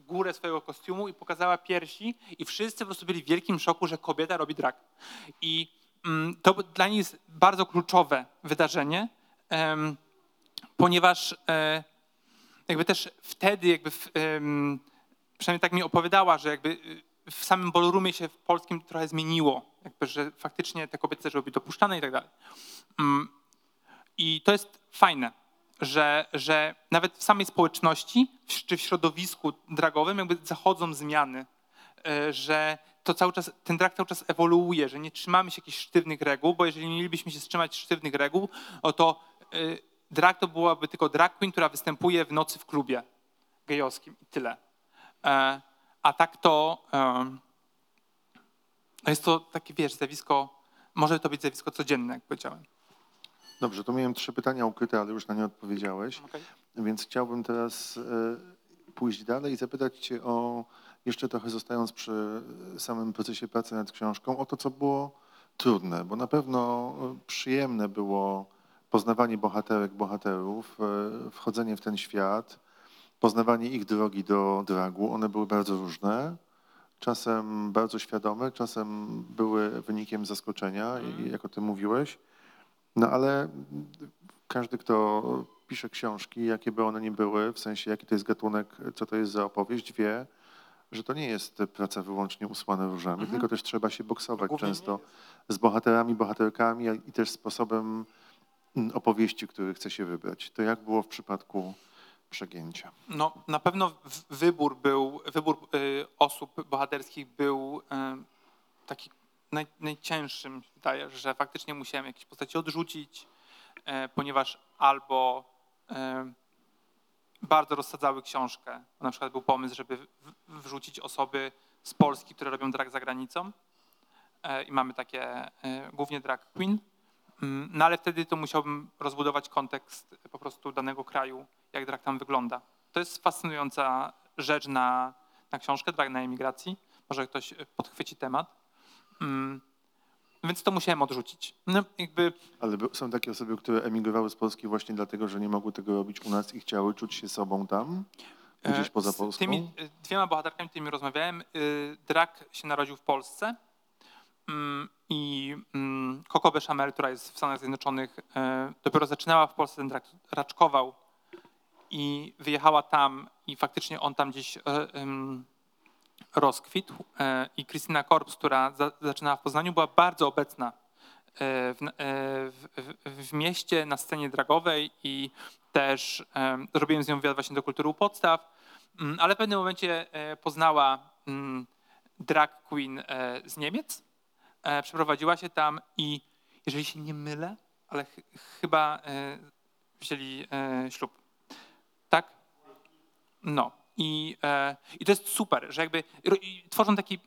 górę swojego kostiumu i pokazała piersi i wszyscy po prostu byli w wielkim szoku, że kobieta robi drag. I mm, to dla niej jest bardzo kluczowe wydarzenie, ponieważ e, jakby też wtedy jakby w, przynajmniej tak mi opowiadała, że jakby y, w samym ballroomie się w polskim trochę zmieniło, jakby, że faktycznie te kobiety zaczęły być dopuszczane i tak dalej. Mm, I to jest fajne, że, że nawet w samej społeczności czy w środowisku dragowym jakby zachodzą zmiany, e, że to cały czas, ten drag cały czas ewoluuje, że nie trzymamy się jakichś sztywnych reguł, bo jeżeli mielibyśmy się trzymać sztywnych reguł, to y, drag to byłaby tylko drag queen, która występuje w nocy w klubie gejowskim i tyle. E, A tak to no jest to takie, wiesz, zjawisko, może to być zjawisko codzienne, jak powiedziałem. Dobrze, to miałem trzy pytania ukryte, ale już na nie odpowiedziałeś. Okej. Więc chciałbym teraz e, pójść dalej i zapytać Cię o, jeszcze trochę zostając przy samym procesie pracy nad książką, o to, co było trudne, bo na pewno e, przyjemne było poznawanie bohaterek, bohaterów, e, wchodzenie w ten świat, poznawanie ich drogi do dragu. One były bardzo różne, czasem bardzo świadome, czasem były wynikiem zaskoczenia, i- jak o tym mówiłeś. No ale każdy, kto pisze książki, jakie by one nie były, w sensie jaki to jest gatunek, co to jest za opowieść, wie, że to nie jest praca wyłącznie usłana różami, tylko też trzeba się boksować często z bohaterami, bohaterkami i też sposobem mm, opowieści, który chce się wybrać. To jak było w przypadku przegięcia? No, na pewno wybór był, wybór y, osób bohaterskich był y, taki naj, najcięższym, wydaje, że faktycznie musiałem jakieś postaci odrzucić, e, ponieważ albo e, bardzo rozsadzały książkę. Na przykład był pomysł, żeby wrzucić osoby z Polski, które robią drag za granicą. E, I mamy takie głównie drag queen. Mm, No ale wtedy to musiałbym rozbudować kontekst po prostu danego kraju, jak drag tam wygląda. To jest fascynująca rzecz na, na książkę Drag na emigracji. Może ktoś podchwyci temat. Mm, Więc to musiałem odrzucić. No, jakby Ale są takie osoby, które emigrowały z Polski właśnie dlatego, że nie mogły tego robić u nas i chciały czuć się sobą tam, gdzieś E, poza z Polską. Tymi e, dwiema bohaterkami, którymi rozmawiałem, y, Drak się narodził w Polsce mm, i mm, Coco Bechamel, która jest w Stanach Zjednoczonych, e, dopiero zaczynała w Polsce ten drak, raczkował i wyjechała tam i faktycznie on tam gdzieś e, rozkwitł. E, I Krystyna Korps, która za, zaczynała w Poznaniu, była bardzo obecna e, w, e, w, w, w mieście, na scenie dragowej i też robiłem z nią wywiad właśnie do kultury u podstaw, Mm, ale w pewnym momencie poznała mm, drag queen z Niemiec, przeprowadziła się tam i jeżeli się nie mylę, ale ch chyba wzięli ślub. Tak? No. I, e, I to jest super, że jakby tworzą taki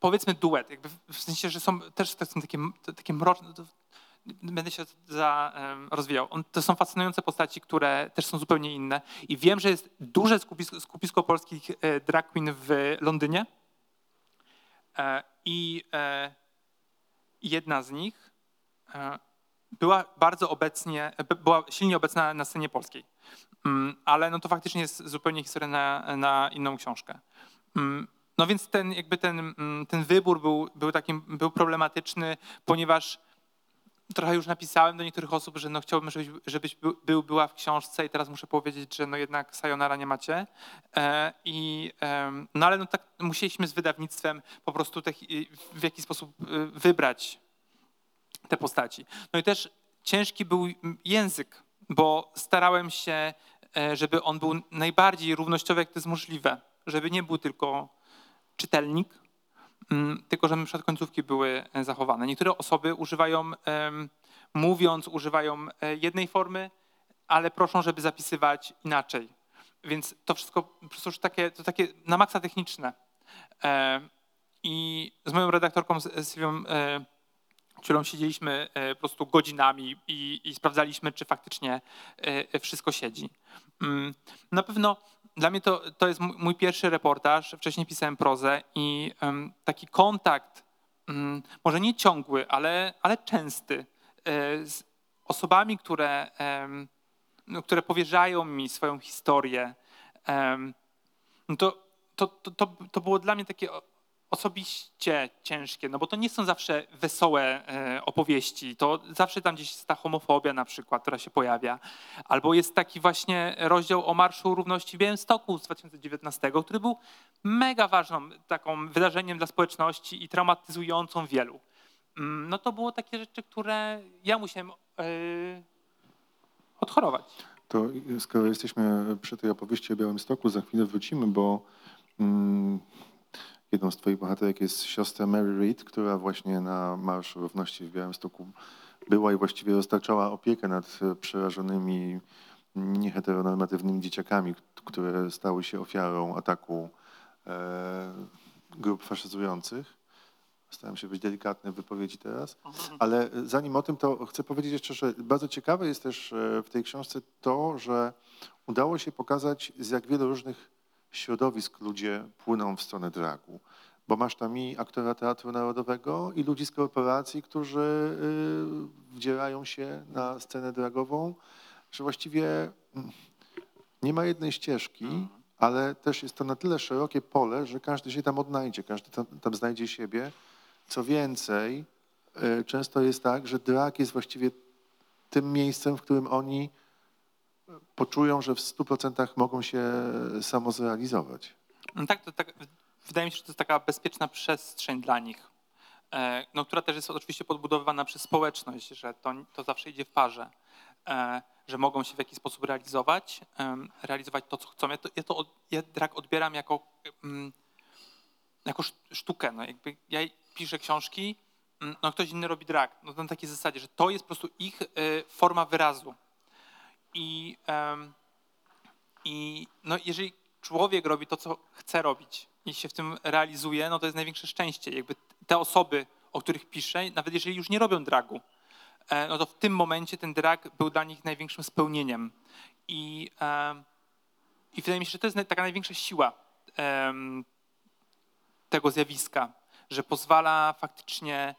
powiedzmy duet, jakby w- sensie, że są też to są takie, takie mroczne, to, będę się za, em, rozwijał. On, to są fascynujące postaci, które też są zupełnie inne. I wiem, że jest duże skupisko, skupisko polskich e, drag queen w Londynie. E, I e, jedna z nich e, była bardzo obecnie, b- była silnie obecna na scenie polskiej. Mm, Ale no to faktycznie jest zupełnie historia na, na inną książkę. Mm, No więc ten, jakby ten, mm, ten wybór był, był, takim, był problematyczny, ponieważ trochę już napisałem do niektórych osób, że no chciałbym, żebyś, żebyś był, był, była w książce i teraz muszę powiedzieć, że no jednak sayonara nie macie. E, I, no ale no tak musieliśmy z wydawnictwem po prostu te, w jakiś sposób e, wybrać te postaci. No i też ciężki był język, bo starałem się, żeby on był najbardziej równościowy, jak to jest możliwe. Żeby nie był tylko czytelnik, mm, tylko żeby przykład końcówki były e, zachowane. Niektóre osoby używają mówiąc używają e, jednej formy, ale proszą, żeby zapisywać inaczej. Więc to wszystko po prostu już takie, to takie na maksa techniczne. E, I z moją redaktorką, Sylwią e, Ciulą siedzieliśmy e, po prostu godzinami i, i sprawdzaliśmy, czy faktycznie e, wszystko siedzi. Mm, Na pewno dla mnie to, to jest mój pierwszy reportaż. Wcześniej pisałem prozę i taki kontakt, mm, może nie ciągły, ale, ale częsty, e, z osobami, które, no, które powierzają mi swoją historię, no to, to, to, to, było dla mnie takie osobiście ciężkie, no bo to nie są zawsze wesołe e, opowieści, to zawsze tam gdzieś jest ta homofobia na przykład, która się pojawia, albo jest taki właśnie rozdział o Marszu Równości w Białymstoku z 2019, który był mega ważną taką wydarzeniem dla społeczności i traumatyzującą wielu. Mm, No to było takie rzeczy, które ja musiałem e, odchorować. To skoro jesteśmy przy tej opowieści o Białymstoku, za chwilę wrócimy, bo mm, jedną z twoich bohaterek jest siostra Mary Reid, która właśnie na Marszu Równości w Białymstoku była i właściwie dostarczała opiekę nad e, przerażonymi nieheteronormatywnymi dzieciakami, które stały się ofiarą ataku e, grup faszyzujących. Staram się być delikatny w wypowiedzi teraz. Ale zanim o tym, to chcę powiedzieć jeszcze, że bardzo ciekawe jest też e, w tej książce to, że udało się pokazać, z jak wielu różnych środowisk ludzie płyną w stronę dragu. Bo masz tam i aktora Teatru Narodowego, i ludzi z korporacji, którzy y, wdzierają się na scenę dragową, że właściwie mm, nie ma jednej ścieżki, ale też jest to na tyle szerokie pole, że każdy się tam odnajdzie, każdy tam, tam znajdzie siebie. Co więcej, e, często jest tak, że drag jest właściwie tym miejscem, w którym oni poczują, że w 100% mogą się samozrealizować. No tak, to tak, wydaje mi się, że to jest taka bezpieczna przestrzeń dla nich, e, no, która też jest oczywiście podbudowywana przez społeczność, że to, to zawsze idzie w parze, e, że mogą się w jakiś sposób realizować, em, realizować to, co chcą. Ja, to, ja, to ja drag odbieram jako, mm, jako szt- sztukę. No, jakby ja piszę książki, mm, no, ktoś inny robi drag. No, na takiej zasadzie, że to jest po prostu ich e, forma wyrazu. I, em, i no, jeżeli człowiek robi to, co chce robić i się w tym realizuje, no to jest największe szczęście. Jakby te osoby, o których piszę, nawet jeżeli już nie robią dragu, e, no to w tym momencie ten drag był dla nich największym spełnieniem. I, i wydaje mi się, że to jest taka największa siła tego zjawiska, że pozwala faktycznie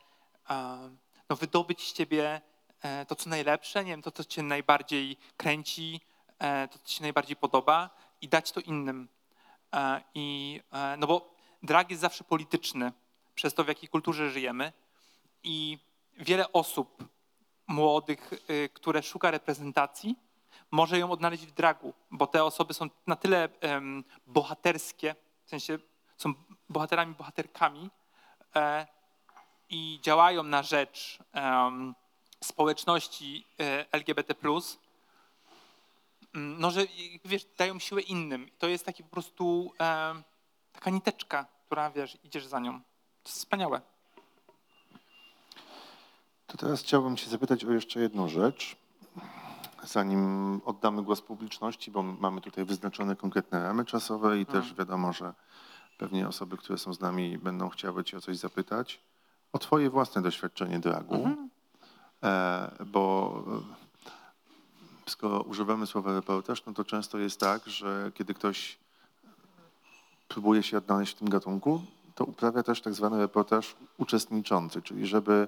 no, wydobyć z ciebie to, co najlepsze, nie wiem, to, co cię najbardziej kręci, e, to, co ci najbardziej podoba i dać to innym. E, I, e, no bo drag jest zawsze polityczny, przez to, w jakiej kulturze żyjemy i wiele osób młodych, y, które szuka reprezentacji, może ją odnaleźć w dragu, bo te osoby są na tyle bohaterskie, w sensie są bohaterami, bohaterkami e, i działają na rzecz społeczności e, LGBT+, mm, no że wiesz, dają siłę innym. To jest taki po prostu em, taka niteczka, która wiesz, idziesz za nią. To jest wspaniałe. To teraz chciałbym Cię zapytać o jeszcze jedną rzecz, zanim oddamy głos publiczności, bo mamy tutaj wyznaczone konkretne ramy czasowe i też wiadomo, że pewnie osoby, które są z nami, będą chciały Cię o coś zapytać. O Twoje własne doświadczenie dragu, e, bo e, skoro używamy słowa reportaż, no to często jest tak, że kiedy ktoś próbuje się odnaleźć w tym gatunku, to uprawia też tak zwany reportaż uczestniczący, czyli żeby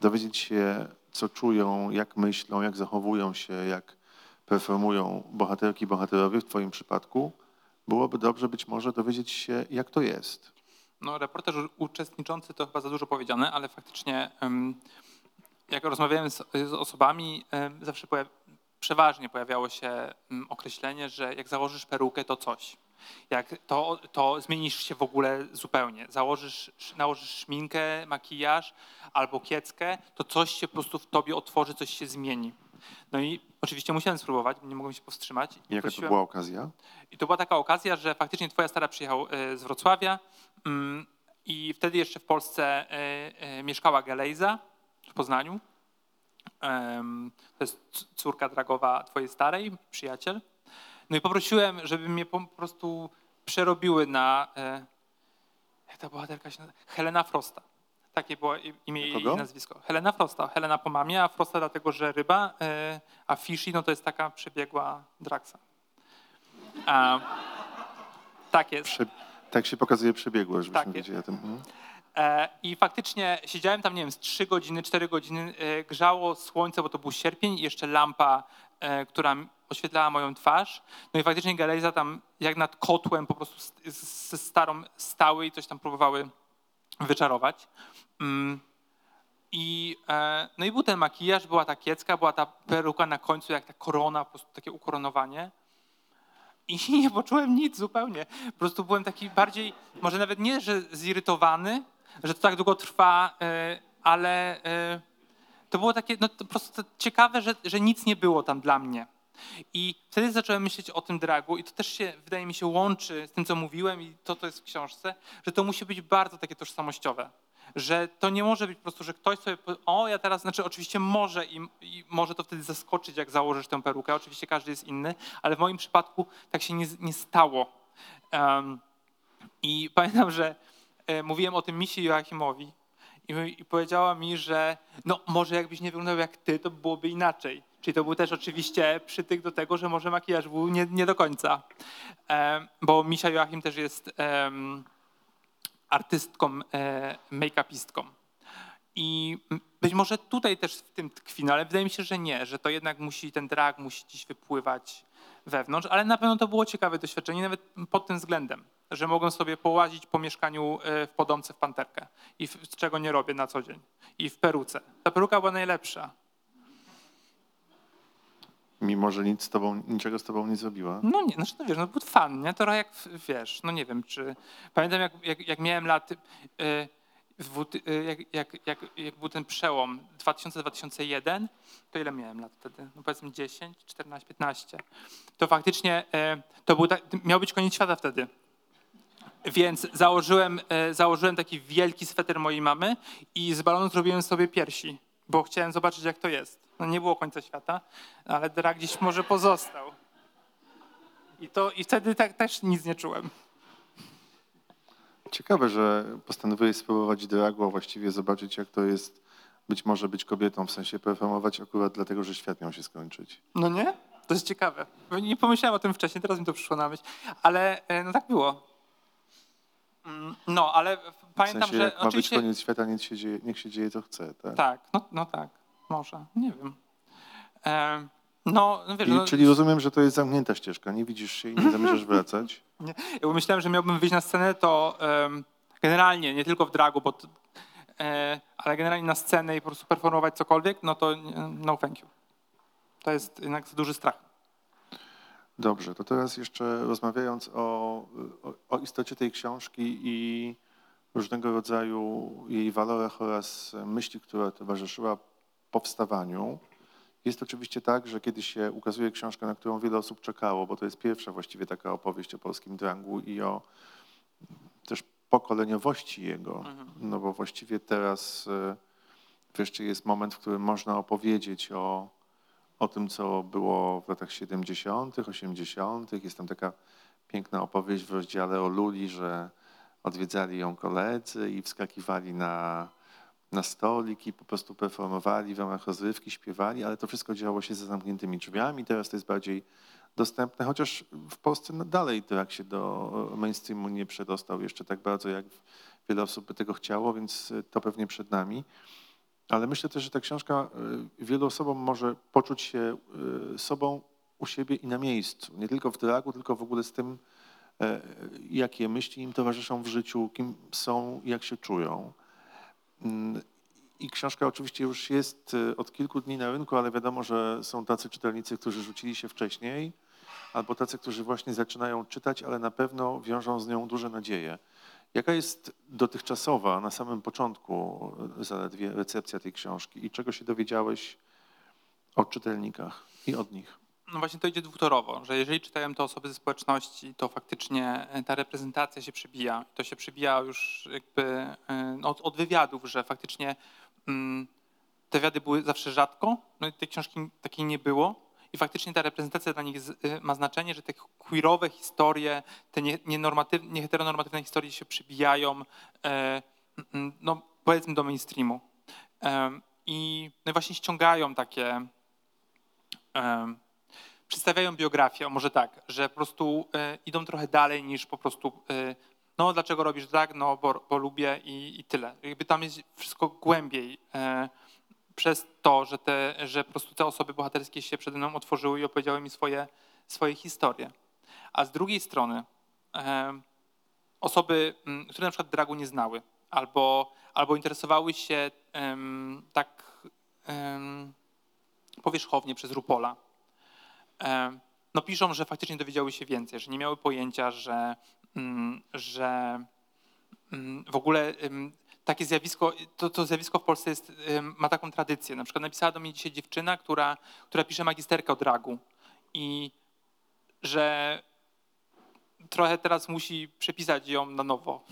dowiedzieć się, co czują, jak myślą, jak zachowują się, jak performują bohaterki bohaterowie w Twoim przypadku, byłoby dobrze być może dowiedzieć się, jak to jest. No, reportaż uczestniczący to chyba za dużo powiedziane, ale faktycznie em, jak rozmawiałem z, z osobami, zawsze przeważnie pojawiało się określenie, że jak założysz perukę, to coś. Jak to, to zmienisz się w ogóle zupełnie. Założysz, nałożysz szminkę, makijaż albo kieckę, to coś się po prostu w tobie otworzy, coś się zmieni. No i oczywiście musiałem spróbować, nie mogłem się powstrzymać. I Jaka to prosiłem- była okazja? i to była taka okazja, że faktycznie twoja stara przyjechał e, z Wrocławia mm, i wtedy jeszcze w Polsce e, e, mieszkała Gelejza w Poznaniu to jest córka dragowa twojej starej, przyjaciel. No i poprosiłem, żeby mnie po prostu przerobiły na, e, jak ta bohaterka się nazywa? Helena Frosta. Takie było imię i nazwisko. Helena Frosta. Helena po mamie, a Frosta dlatego, że ryba, e, a Fishy no to jest taka przebiegła Draxa. A, tak jest. Prze- tak się pokazuje przebiegłość, żebyśmy Tak wiedzieli o tym. E, I faktycznie siedziałem tam, nie wiem, z 3 godziny, 4 godziny, e, grzało słońce, bo to był sierpień i jeszcze lampa, e, która oświetlała moją twarz. No i faktycznie Galejza tam jak nad kotłem po prostu ze starą stały i coś tam próbowały wyczarować. Mm. I, no i był ten makijaż, była ta kiecka, była ta peruka na końcu, jak ta korona, po prostu takie ukoronowanie. I nie poczułem nic zupełnie. Po prostu byłem taki bardziej, może nawet nie, że zirytowany, że to tak długo trwa, e, ale e, to było takie, no po prostu ciekawe, że, że nic nie było tam dla mnie. I wtedy zacząłem myśleć o tym dragu i to też się, wydaje mi się, łączy z tym, co mówiłem i to, to jest w książce, że to musi być bardzo takie tożsamościowe. Że to nie może być po prostu, że ktoś sobie, o ja teraz, znaczy oczywiście może i, i może to wtedy zaskoczyć, jak założysz tę perukę, oczywiście każdy jest inny, ale w moim przypadku tak się nie, nie stało. Em, I pamiętam, że mówiłem o tym Misi Joachimowi i, powiedziała mi, że no może jakbyś nie wyglądał jak ty, to byłoby inaczej. Czyli to był też oczywiście przytyk do tego, że może makijaż był nie, nie do końca. Em, bo Misia Joachim też jest artystką, e, make-upistką. I być może tutaj też w tym tkwi, no ale wydaje mi się, że nie, że to jednak musi, ten drag musi gdzieś wypływać wewnątrz, ale na pewno to było ciekawe doświadczenie, nawet pod tym względem, że mogłem sobie połazić po mieszkaniu e, w Podomce w Panterkę, i w, czego nie robię na co dzień, i w peruce. Ta peruka była najlepsza. Mimo, że nic z tobą, niczego z tobą nie zrobiła. No nie, znaczy to wiesz, no był fan, nie? Trochę jak, wiesz, no nie wiem, czy... Pamiętam jak, jak, jak miałem lat, dwu- y, jak, jak, jak, jak był ten przełom 2000-2001, to ile miałem lat wtedy? No powiedzmy 10, 14, 15. To faktycznie to był miał być koniec świata wtedy. Więc założyłem, e, założyłem taki wielki sweter mojej mamy i z balonu zrobiłem sobie piersi, bo chciałem zobaczyć, jak to jest. No nie było końca świata, ale drag gdzieś może pozostał. I, to, i wtedy tak, też nic nie czułem. Ciekawe, że postanowiłeś spróbować dragu, a właściwie zobaczyć, jak to jest być może być kobietą, w sensie performować akurat dlatego, że świat miał się skończyć. No nie? To jest ciekawe. Nie pomyślałem o tym wcześniej, teraz mi to przyszło na myśl. Ale e, no tak było. Mm, No, ale W pamiętam, sensie, że jak ma być oczywiście... koniec świata, niech się dzieje, niech się dzieje co chce. Tak? Tak, no, no tak, może, nie wiem. E, no, no wiesz, I, no, czyli rozumiem, że to jest zamknięta ścieżka, nie widzisz się i nie zamierzasz wracać. Nie. Jakby myślałem, że miałbym wyjść na scenę, to em, generalnie, nie tylko w dragu, bo, e, ale generalnie na scenę i po prostu performować cokolwiek, no to nie- no thank you. To jest jednak duży strach. Dobrze, to teraz jeszcze rozmawiając o, o, o istocie tej książki i różnego rodzaju jej walorach oraz myśli, która towarzyszyła powstawaniu. Jest oczywiście tak, że kiedy się ukazuje książka, na którą wiele osób czekało, bo to jest pierwsza właściwie taka opowieść o polskim drangu i o też pokoleniowości jego, no bo właściwie teraz e, wreszcie jest moment, w którym można opowiedzieć o, o tym, co było w latach 70., 80. Jest tam taka piękna opowieść w rozdziale o Luli, że odwiedzali ją koledzy i wskakiwali na, na stolik i po prostu performowali w ramach rozrywki, śpiewali, ale to wszystko działo się za zamkniętymi drzwiami. Teraz to jest bardziej dostępne, chociaż w Polsce no dalej drag się do mainstreamu nie przedostał jeszcze tak bardzo, jak wiele osób by tego chciało, więc to pewnie przed nami. Ale myślę też, że ta książka y, wielu osobom może poczuć się y, sobą u siebie i na miejscu. Nie tylko w dragu, tylko w ogóle z tym, e, jakie myśli im towarzyszą w życiu, kim są, jak się czują. Mm, I książka oczywiście już jest y, od kilku dni na rynku, ale wiadomo, że są tacy czytelnicy, którzy rzucili się wcześniej, albo tacy, którzy właśnie zaczynają czytać, ale na pewno wiążą z nią duże nadzieje. Jaka jest dotychczasowa, na samym początku y, zaledwie recepcja tej książki i czego się dowiedziałeś o czytelnikach i od nich? No właśnie to idzie dwutorowo, że jeżeli czytają to osoby ze społeczności, to faktycznie e, ta reprezentacja się przebija. To się przebija już jakby e, od, od wywiadów, że faktycznie mm, te wywiady były zawsze rzadko, no i tej książki takiej nie było. I faktycznie ta reprezentacja dla nich y, ma znaczenie, że te queerowe historie, te nieheteronormatywne historie się przybijają, e, no powiedzmy do mainstreamu. I no i właśnie ściągają takie, em, przedstawiają biografię, może tak, że po prostu e, idą trochę dalej niż po prostu e, no dlaczego robisz drag, no bo, bo lubię i, i tyle. Jakby tam jest wszystko głębiej e, przez to, że, te, że po prostu te osoby bohaterskie się przede mną otworzyły i opowiedziały mi swoje, swoje historie. A z drugiej strony osoby, które na przykład dragu nie znały albo, albo interesowały się tak powierzchownie przez Rupola, no piszą, że faktycznie dowiedziały się więcej, że nie miały pojęcia, że, że w ogóle takie zjawisko, to, to zjawisko w Polsce jest, ma taką tradycję. Na przykład napisała do mnie dzisiaj dziewczyna, która, która pisze magisterkę o dragu i że trochę teraz musi przepisać ją na nowo.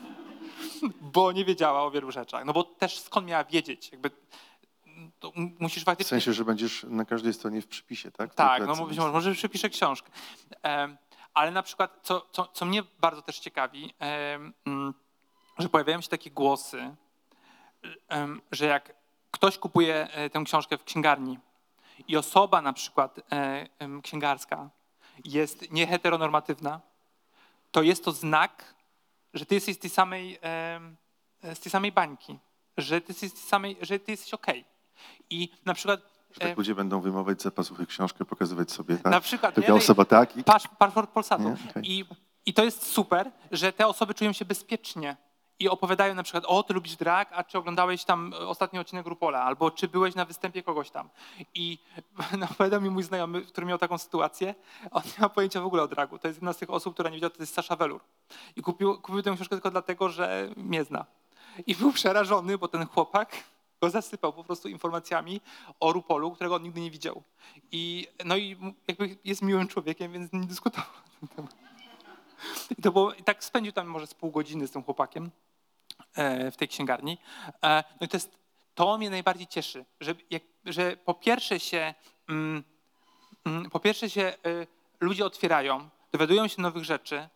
Bo nie wiedziała o wielu rzeczach. No bo też skąd miała wiedzieć? Jakby musisz W faktycznie sensie, że będziesz na każdej stronie w przypisie, tak? W tak, no być może, może przepiszę książkę. Ale na przykład, co, co, co mnie bardzo też ciekawi, że pojawiają się takie głosy, że jak ktoś kupuje e, tę książkę w księgarni i osoba na przykład e, księgarska jest nieheteronormatywna, to jest to znak, że ty jesteś z tej samej, z tej samej bańki, że ty jesteś, samej, że ty jesteś okej. I na przykład Że tak e, ludzie będą wyjmować z zapasów ich książkę, pokazywać sobie, tak? na przykład Taka nie? osoba tak i Pasz, paszport Polsatu. Nie? Okej. I, I to jest super, że te osoby czują się bezpiecznie i opowiadają na przykład, o, ty lubisz drag, a czy oglądałeś tam ostatni odcinek Rupola, albo czy byłeś na występie kogoś tam. I no, opowiadał mi mój znajomy, który miał taką sytuację, on nie ma pojęcia w ogóle o dragu. To jest jedna z tych osób, która nie wiedziała, to jest Sasha Welur. I kupił, kupił tę książkę tylko dlatego, że mnie zna. I był przerażony, bo ten chłopak go zasypał po prostu informacjami o Rupolu, którego on nigdy nie widział. I, no i jakby jest miłym człowiekiem, więc nie dyskutował na ten temat. I, to było, I tak spędził tam może z pół godziny z tym chłopakiem e, w tej księgarni. E, no i to jest, to mnie najbardziej cieszy, że, jak, że po pierwsze się, mm, mm, po pierwsze się y, ludzie otwierają, dowiadują się nowych rzeczy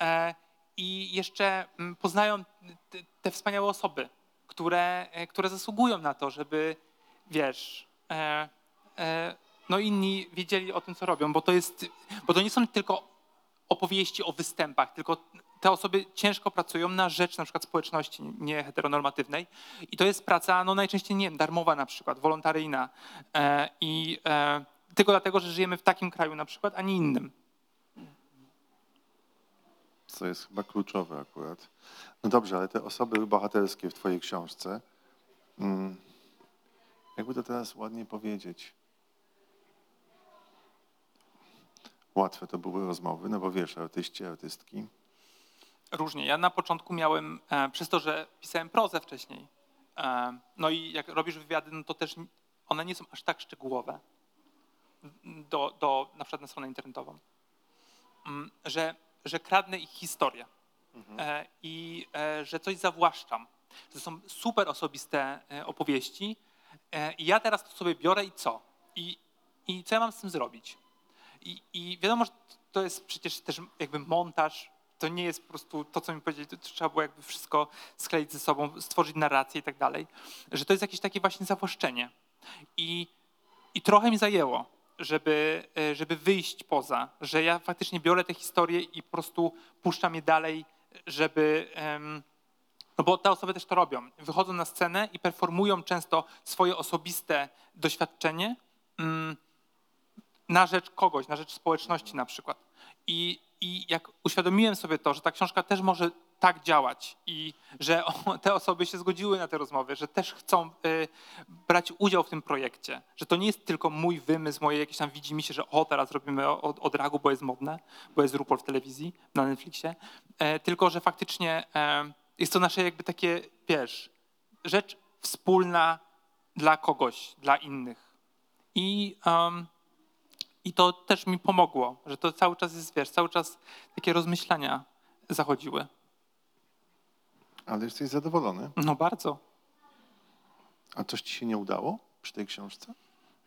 e, i jeszcze mm, poznają te, wspaniałe osoby, które, e, które zasługują na to, żeby, wiesz, e, e, no inni wiedzieli o tym, co robią, bo to jest, bo to nie są tylko opowieści o występach, tylko te osoby ciężko pracują na rzecz na przykład społeczności nieheteronormatywnej i to jest praca no najczęściej nie wiem, darmowa na przykład, wolontaryjna e, i e, tylko dlatego, że żyjemy w takim kraju na przykład, a nie innym. co jest chyba kluczowe akurat. No dobrze, ale te osoby bohaterskie w twojej książce, mm, jakby to teraz ładnie powiedzieć, łatwe to były rozmowy, no bo wiesz, artyści, artystki, Różnie. Ja na początku miałem, e, przez to, że pisałem prozę wcześniej, e, no i jak robisz wywiady, no to też one nie są aż tak szczegółowe do, do na przykład na stronę internetową, Mm, że, że kradnę ich historię e, i że coś zawłaszczam. To są super osobiste opowieści i ja teraz to sobie biorę i co? I, i co ja mam z tym zrobić? I, I wiadomo, że to jest przecież też jakby montaż. To nie jest po prostu to, co mi powiedzieli, to trzeba było jakby wszystko skleić ze sobą, stworzyć narrację i tak dalej. Że to jest jakieś takie właśnie zawłaszczenie. I, i trochę mi zajęło, żeby, e, żeby wyjść poza, że ja faktycznie biorę te historie i po prostu puszczam je dalej, żeby. em, no bo te osoby też to robią. Wychodzą na scenę i performują często swoje osobiste doświadczenie. mm, na rzecz kogoś, na rzecz społeczności na przykład. I, I jak uświadomiłem sobie to, że ta książka też może tak działać i że te osoby się zgodziły na te rozmowy, że też chcą y, brać udział w tym projekcie, że to nie jest tylko mój wymysł, moje jakieś tam widzi mi się, że o teraz robimy o, o dragu, bo jest modne, bo jest RuPaul w telewizji, na Netflixie, e, tylko że faktycznie e, jest to nasze jakby takie, wiesz, rzecz wspólna dla kogoś, dla innych. I i to też mi pomogło, że to cały czas jest, wiesz, cały czas takie rozmyślania zachodziły. ale jesteś zadowolony. No bardzo. A coś ci się nie udało przy tej książce?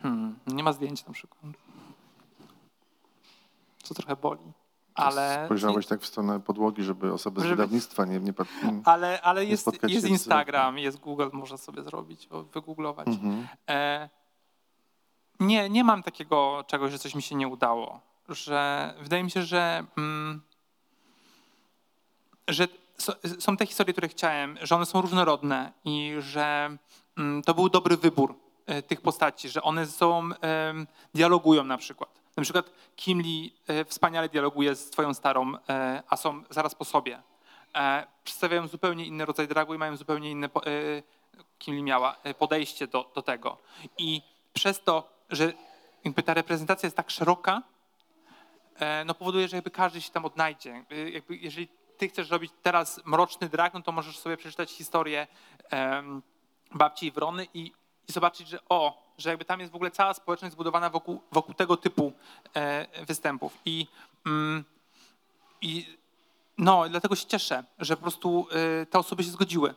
Hmm, nie ma zdjęć na przykład. Co trochę boli. Ale, Spojrzałeś tak w stronę podłogi, żeby osoby z Żeby- wydawnictwa nie... nie pat- ale, ale jest, spotkać jest się z- Instagram, jest Google, można sobie zrobić, wygooglować. Mhm. E, nie, nie mam takiego czegoś, że coś mi się nie udało. Że wydaje mi się, że, mm, że są te historie, które chciałem, że one są różnorodne i że mm, to był dobry wybór e, tych postaci, że one ze sobą dialogują na przykład. Na przykład Kim Lee e, wspaniale dialoguje z twoją starą, e, a są zaraz po sobie. Przedstawiają zupełnie inny rodzaj dragu i mają zupełnie inne, Kim miała, podejście do, do tego. I przez to, że jakby ta reprezentacja jest tak szeroka, e, no powoduje, że jakby każdy się tam odnajdzie. Jakby, jakby jeżeli ty chcesz robić teraz mroczny drag, no to możesz sobie przeczytać historię em, babci Iwrony i, i zobaczyć, że o, że jakby tam jest w ogóle cała społeczność zbudowana wokół, wokół tego typu e, występów. I, mm, I no, dlatego się cieszę, że po prostu e, te osoby się zgodziły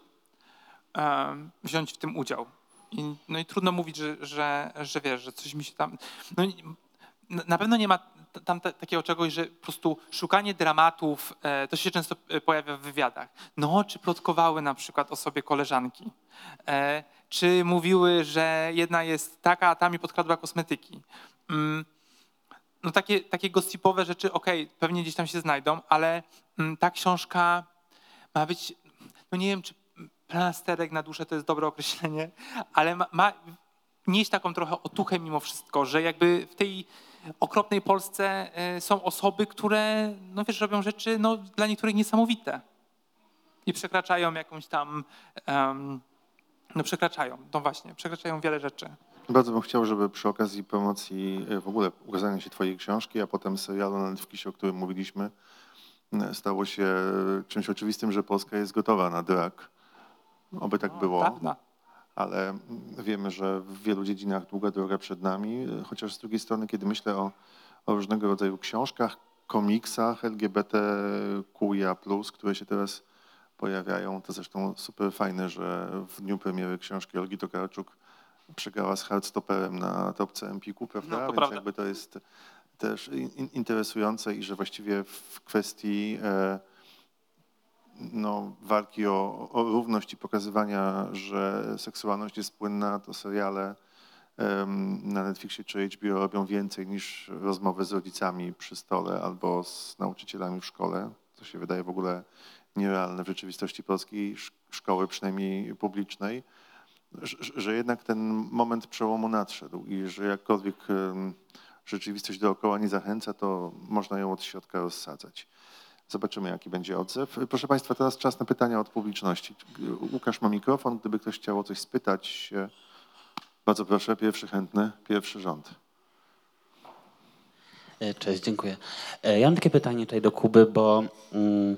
em, wziąć w tym udział. I, no i trudno mówić, że, że, że wiesz, że coś mi się tam. No, na- pewno nie ma tam ta- takiego czegoś, że po prostu szukanie dramatów, e, to się często e, pojawia w wywiadach. No, czy plotkowały na przykład o sobie koleżanki? E, czy mówiły, że jedna jest taka, a ta mi podkradła kosmetyki? Mm, no takie, takie gossipowe rzeczy, okej, pewnie gdzieś tam się znajdą, ale mm, ta książka ma być, no nie wiem, czy plasterek na duszę to jest dobre określenie, ale ma, ma nieść taką trochę otuchę mimo wszystko, że jakby w tej okropnej Polsce e, są osoby, które, no wiesz, robią rzeczy no, dla niektórych niesamowite i przekraczają jakąś tam, em, no przekraczają, no właśnie, przekraczają wiele rzeczy. Bardzo bym chciał, żeby przy okazji promocji e, w ogóle ukazania się twojej książki, a potem serialu na Netflixie, o którym mówiliśmy, e, stało się czymś oczywistym, że Polska jest gotowa na drag. Oby tak było. Prawda. ale mm, wiemy, że w wielu dziedzinach długa droga przed nami, chociaż z drugiej strony, kiedy myślę o, o różnego rodzaju książkach, komiksach LGBTQIA+, które się teraz pojawiają, to zresztą super fajne, że w dniu premiery książki Olgi Tokarczuk przegrała z Hardstopperem na topce Empiku, prawda? No, to Więc prawda. jakby to jest też in, interesujące i że właściwie w kwestii e, no, walki o, o równość i pokazywania, że seksualność jest płynna, to seriale na Netflixie czy HBO robią więcej niż rozmowy z rodzicami przy stole albo z nauczycielami w szkole. To się wydaje w ogóle nierealne w rzeczywistości polskiej sz- szkoły, przynajmniej publicznej, że, jednak ten moment przełomu nadszedł i że jakkolwiek rzeczywistość dookoła nie zachęca, to można ją od środka rozsadzać. Zobaczymy, jaki będzie odzew. Proszę Państwa, teraz czas na pytania od publiczności. Łukasz ma mikrofon, gdyby ktoś chciał o coś spytać. e, Bardzo proszę, pierwszy chętny, pierwszy rząd. E, Cześć, dziękuję. E, Ja mam takie pytanie tutaj do Kuby, bo mm,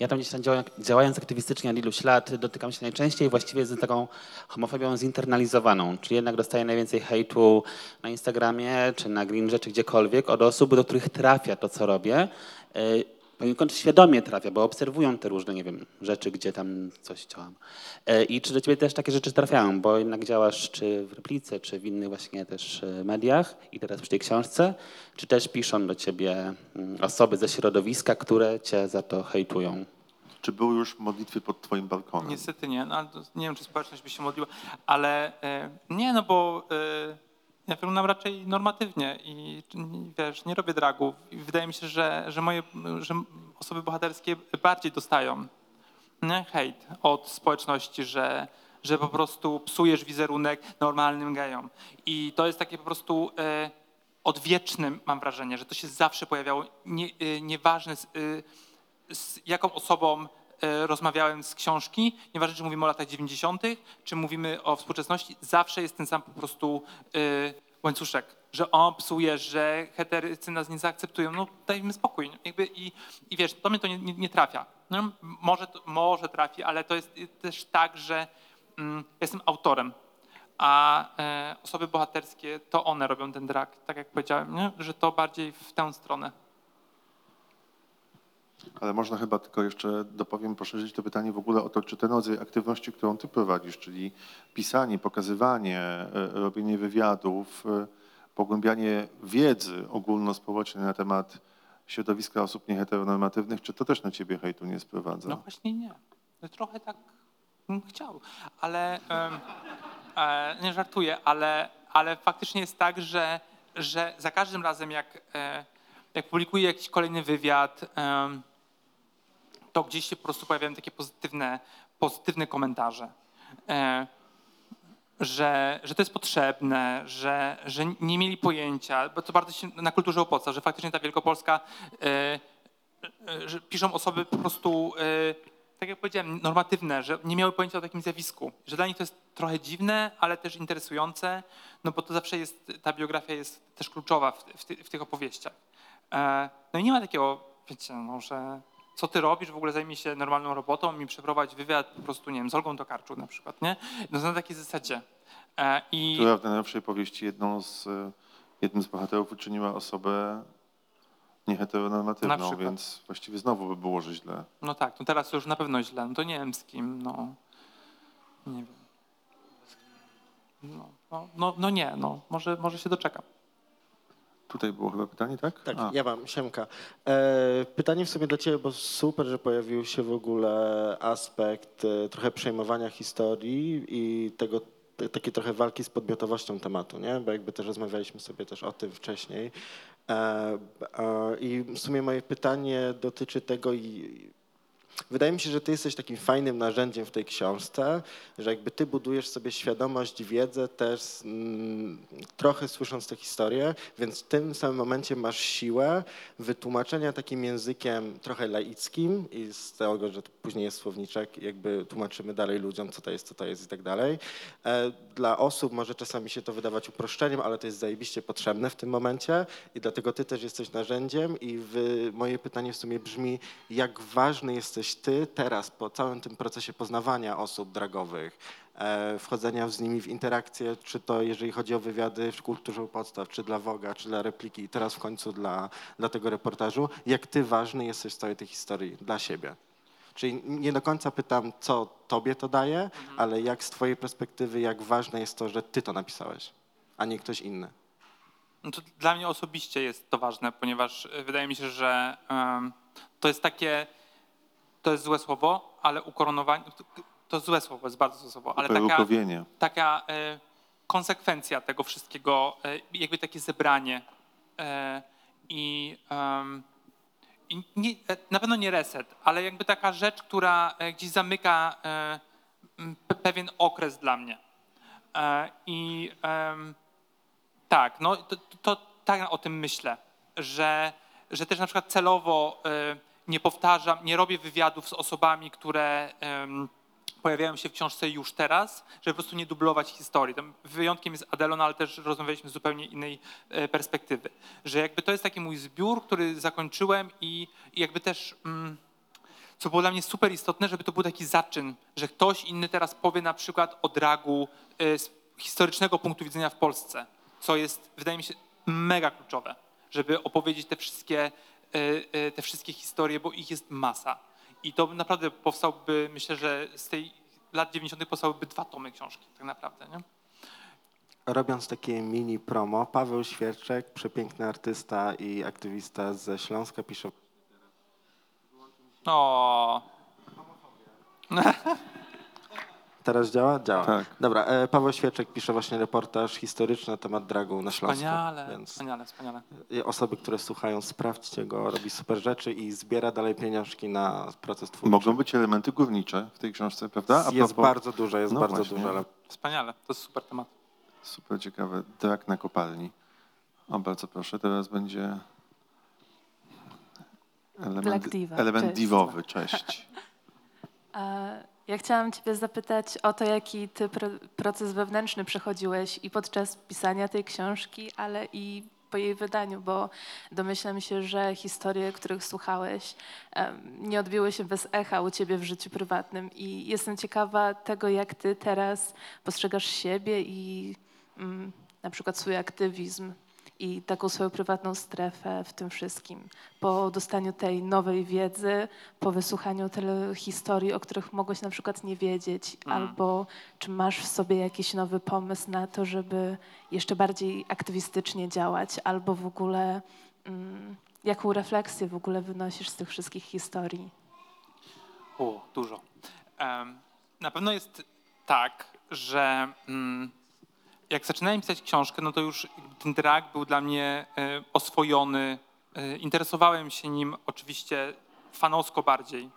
ja tam gdzieś tam działa, działając aktywistycznie od iluś lat dotykam się najczęściej właściwie z taką homofobią zinternalizowaną, czyli jednak dostaję najwięcej hejtu na Instagramie, czy na Gringe, czy gdziekolwiek od osób, do których trafia to, co robię. Poniekąd świadomie trafia, bo obserwują te różne, nie wiem, rzeczy, gdzie tam coś działam. E, I czy do ciebie też takie rzeczy trafiają, bo jednak działasz czy w Replice, czy w innych właśnie też e, mediach i teraz przy tej książce, czy też piszą do ciebie mm, osoby ze środowiska, które cię za to hejtują? Czy były już modlitwy pod Twoim balkonem? Niestety nie, no, nie wiem, czy społeczność by się modliła, ale e, nie, no bo e, ja wyglądam raczej normatywnie i wiesz, nie robię dragów i wydaje mi się, że, że moje że osoby bohaterskie bardziej dostają nie, hejt od społeczności, że, że po prostu psujesz wizerunek normalnym gejom. I to jest takie po prostu e, odwieczne, mam wrażenie, że to się zawsze pojawiało, nie, e, nieważne z, e, z jaką osobą rozmawiałem z książki, nieważne czy mówimy o latach 90., czy mówimy o współczesności, zawsze jest ten sam po prostu e, łańcuszek, że on psuje, że heterycy nas nie zaakceptują, no dajmy spokój. Jakby i, I wiesz, do mnie to nie, nie, nie trafia. No, może, może trafi, ale to jest też tak, że mm, jestem autorem, a e, osoby bohaterskie to one robią ten drag, tak jak powiedziałem, nie? że to bardziej w tę stronę. Ale można chyba tylko jeszcze dopowiem, poszerzyć to pytanie w ogóle o to, czy ten rodzaj aktywności, którą ty prowadzisz, czyli pisanie, pokazywanie, e, robienie wywiadów, e, pogłębianie wiedzy ogólnospołecznej na temat środowiska osób nieheteronormatywnych, czy to też na ciebie hejtu nie sprowadza? No właśnie nie. No Trochę tak bym chciał, ale e, nie żartuję, ale, ale faktycznie jest tak, że, że za każdym razem jak, e, jak publikuję jakiś kolejny wywiad, em, to gdzieś się po prostu pojawiają takie pozytywne, pozytywne komentarze. E, że, że to jest potrzebne, że, że nie mieli pojęcia, bo to bardzo się na kulturze opłaca, że faktycznie ta Wielkopolska, e, e, że piszą osoby po prostu, tak jak powiedziałem, normatywne, że nie miały pojęcia o takim zjawisku, że dla nich to jest trochę dziwne, ale też interesujące, no bo to zawsze jest, ta biografia jest też kluczowa w, w, ty, w tych opowieściach. No i nie ma takiego, wiecie, no, że co ty robisz, w ogóle zajmij się normalną robotą i przeprowadź wywiad po prostu, nie wiem, z Olgą Tokarczuk na przykład, nie? No na takiej zasadzie. E, I Która w najnowszej powieści jedną z, e, jednym z bohaterów uczyniła osobę nieheteronormatywną, więc właściwie znowu by było, że źle. no tak, no teraz już na pewno źle, no to nie wiem z kim, no nie wiem. No, no, no, no nie, no może, może się doczekam. Tutaj było chyba pytanie, tak? Tak, A. ja mam, Siemka. E, pytanie w sumie do Ciebie, bo super, że pojawił się w ogóle aspekt e, trochę przejmowania historii i tego te- takiej trochę walki z podmiotowością tematu, nie? Bo jakby też rozmawialiśmy sobie też o tym wcześniej. E, e, I w sumie moje pytanie dotyczy tego i Wydaje mi się, że ty jesteś takim fajnym narzędziem w tej książce, że jakby ty budujesz sobie świadomość, wiedzę też mm, trochę słysząc tę historię, więc w tym samym momencie masz siłę wytłumaczenia takim językiem trochę laickim i z tego, że później jest słowniczek, jakby tłumaczymy dalej ludziom, co to jest, co to jest i tak dalej. E, Dla osób może czasami się to wydawać uproszczeniem, ale to jest zajebiście potrzebne w tym momencie i dlatego ty też jesteś narzędziem i wy, moje pytanie w sumie brzmi, jak ważny jesteś ty teraz po całym tym procesie poznawania osób dragowych, e, wchodzenia z nimi w interakcję, czy to jeżeli chodzi o wywiady w kulturze u podstaw, czy dla Woga, czy dla repliki i teraz w końcu dla, dla tego reportażu, jak ty ważny jesteś w całej tej historii dla siebie. Czyli nie do końca pytam, co tobie to daje, ale jak z twojej perspektywy, jak ważne jest to, że ty to napisałeś, a nie ktoś inny. No dla mnie osobiście jest to ważne, ponieważ y, wydaje mi się, że to jest takie, to jest złe słowo, ale ukoronowanie, to, złe słowo, jest bardzo złe słowo, ale taka, taka e, konsekwencja tego wszystkiego, e, jakby takie zebranie e, i, i nie, na pewno nie reset, ale jakby taka rzecz, która gdzieś zamyka pewien okres dla mnie. I tak, no to, to tak o tym myślę, że, że też na przykład celowo nie powtarzam, nie robię wywiadów z osobami, które pojawiają się w książce już teraz, żeby po prostu nie dublować historii. Tam wyjątkiem jest Adelon, ale też rozmawialiśmy z zupełnie innej e, perspektywy. Że jakby to jest taki mój zbiór, który zakończyłem i, jakby też... Mm, co było dla mnie super istotne, żeby to był taki zaczyn, że ktoś inny teraz powie na przykład o dragu e, z historycznego punktu widzenia w Polsce, co jest, wydaje mi się, mega kluczowe, żeby opowiedzieć te wszystkie, te wszystkie historie, bo ich jest masa. I to naprawdę powstałby, myślę, że z tej lat 90. powstałyby dwa tomy książki, tak naprawdę. Nie? Robiąc takie mini promo, Paweł Świerczek, przepiękny artysta i aktywista ze Śląska, pisze O, Teraz działa? Działa. Tak. Dobra, e, Paweł Świeczek pisze właśnie reportaż historyczny na temat dragu na Śląsku. wspaniale, Więc wspaniale, wspaniale. osoby, które słuchają, sprawdźcie go, robi super rzeczy i zbiera dalej pieniążki na proces twórczy. Mogą być elementy górnicze w tej książce, prawda? A Jest propos- bardzo dużo, jest No bardzo właśnie. dużo, ale Wspaniale, to jest super temat. Super ciekawe. Drak na kopalni. O, bardzo proszę. Teraz będzie element, element Cześć. diwowy. Cześć. Ja chciałam Ciebie zapytać o to, jaki Ty pro, proces wewnętrzny przechodziłeś i podczas pisania tej książki, ale i po jej wydaniu, bo domyślam się, że historie, których słuchałeś, nie odbiły się bez echa u Ciebie w życiu prywatnym. I jestem ciekawa tego, jak Ty teraz postrzegasz siebie i mm, na przykład swój aktywizm i taką swoją prywatną strefę w tym wszystkim. Po dostaniu tej nowej wiedzy, po wysłuchaniu tyle historii, o których mogłeś na przykład nie wiedzieć, albo czy masz w sobie jakiś nowy pomysł na to, żeby jeszcze bardziej aktywistycznie działać, albo w ogóle mm, jaką refleksję w ogóle wynosisz z tych wszystkich historii? O, dużo. Em, Na pewno jest tak, że mm, jak zaczynałem pisać książkę, no to już ten drag był dla mnie e, oswojony. E, Interesowałem się nim oczywiście fanowsko bardziej.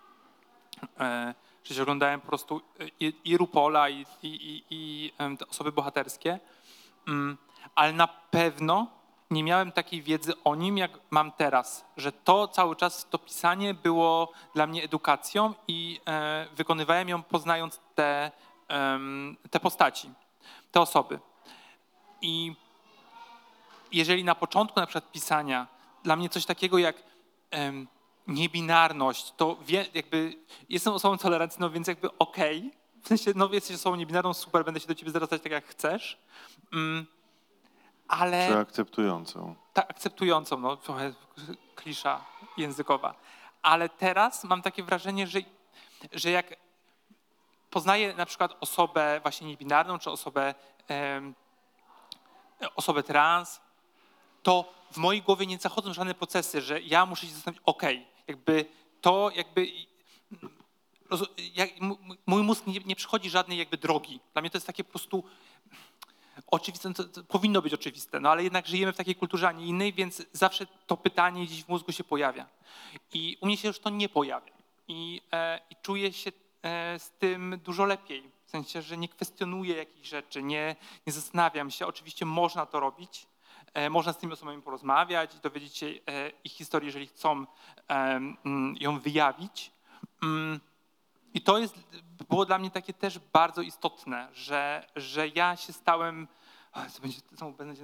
Się oglądałem po prostu e, i, i Rupola, i, i, i, te osoby bohaterskie. Mm, Ale na pewno nie miałem takiej wiedzy o nim, jak mam teraz, że to cały czas, to pisanie było dla mnie edukacją i wykonywałem ją poznając te, te postaci, te osoby. I jeżeli na początku na przykład pisania dla mnie coś takiego jak em, niebinarność, to wie, jakby jestem osobą tolerancyjną, więc jakby okej, w sensie no jesteś osobą niebinarną, super, będę się do ciebie zwracać tak jak chcesz, mm, ale Czy akceptującą? tak akceptującą, no trochę klisza językowa. Ale teraz mam takie wrażenie, że, że jak poznaję na przykład osobę właśnie niebinarną, czy osobę, em, osobę trans, to w mojej głowie nie zachodzą żadne procesy, że ja muszę się zastanowić, okej, jakby to jakby jak, mój mózg nie, nie przychodzi żadnej jakby drogi. Dla mnie to jest takie po prostu oczywiste, no to, to powinno być oczywiste, no ale jednak żyjemy w takiej kulturze, a nie innej, więc zawsze to pytanie gdzieś w mózgu się pojawia. I u mnie się już to nie pojawia. I, e, i czuję się e, z tym dużo lepiej. W sensie, że nie kwestionuję jakichś rzeczy, nie, nie zastanawiam się. Oczywiście można to robić. E, można z tymi osobami porozmawiać i dowiedzieć się e, ich historii, jeżeli chcą e, mm, ją wyjawić. Mm, i to jest, było dla mnie takie też bardzo istotne, że, że ja się stałem, o, to będzie, to będzie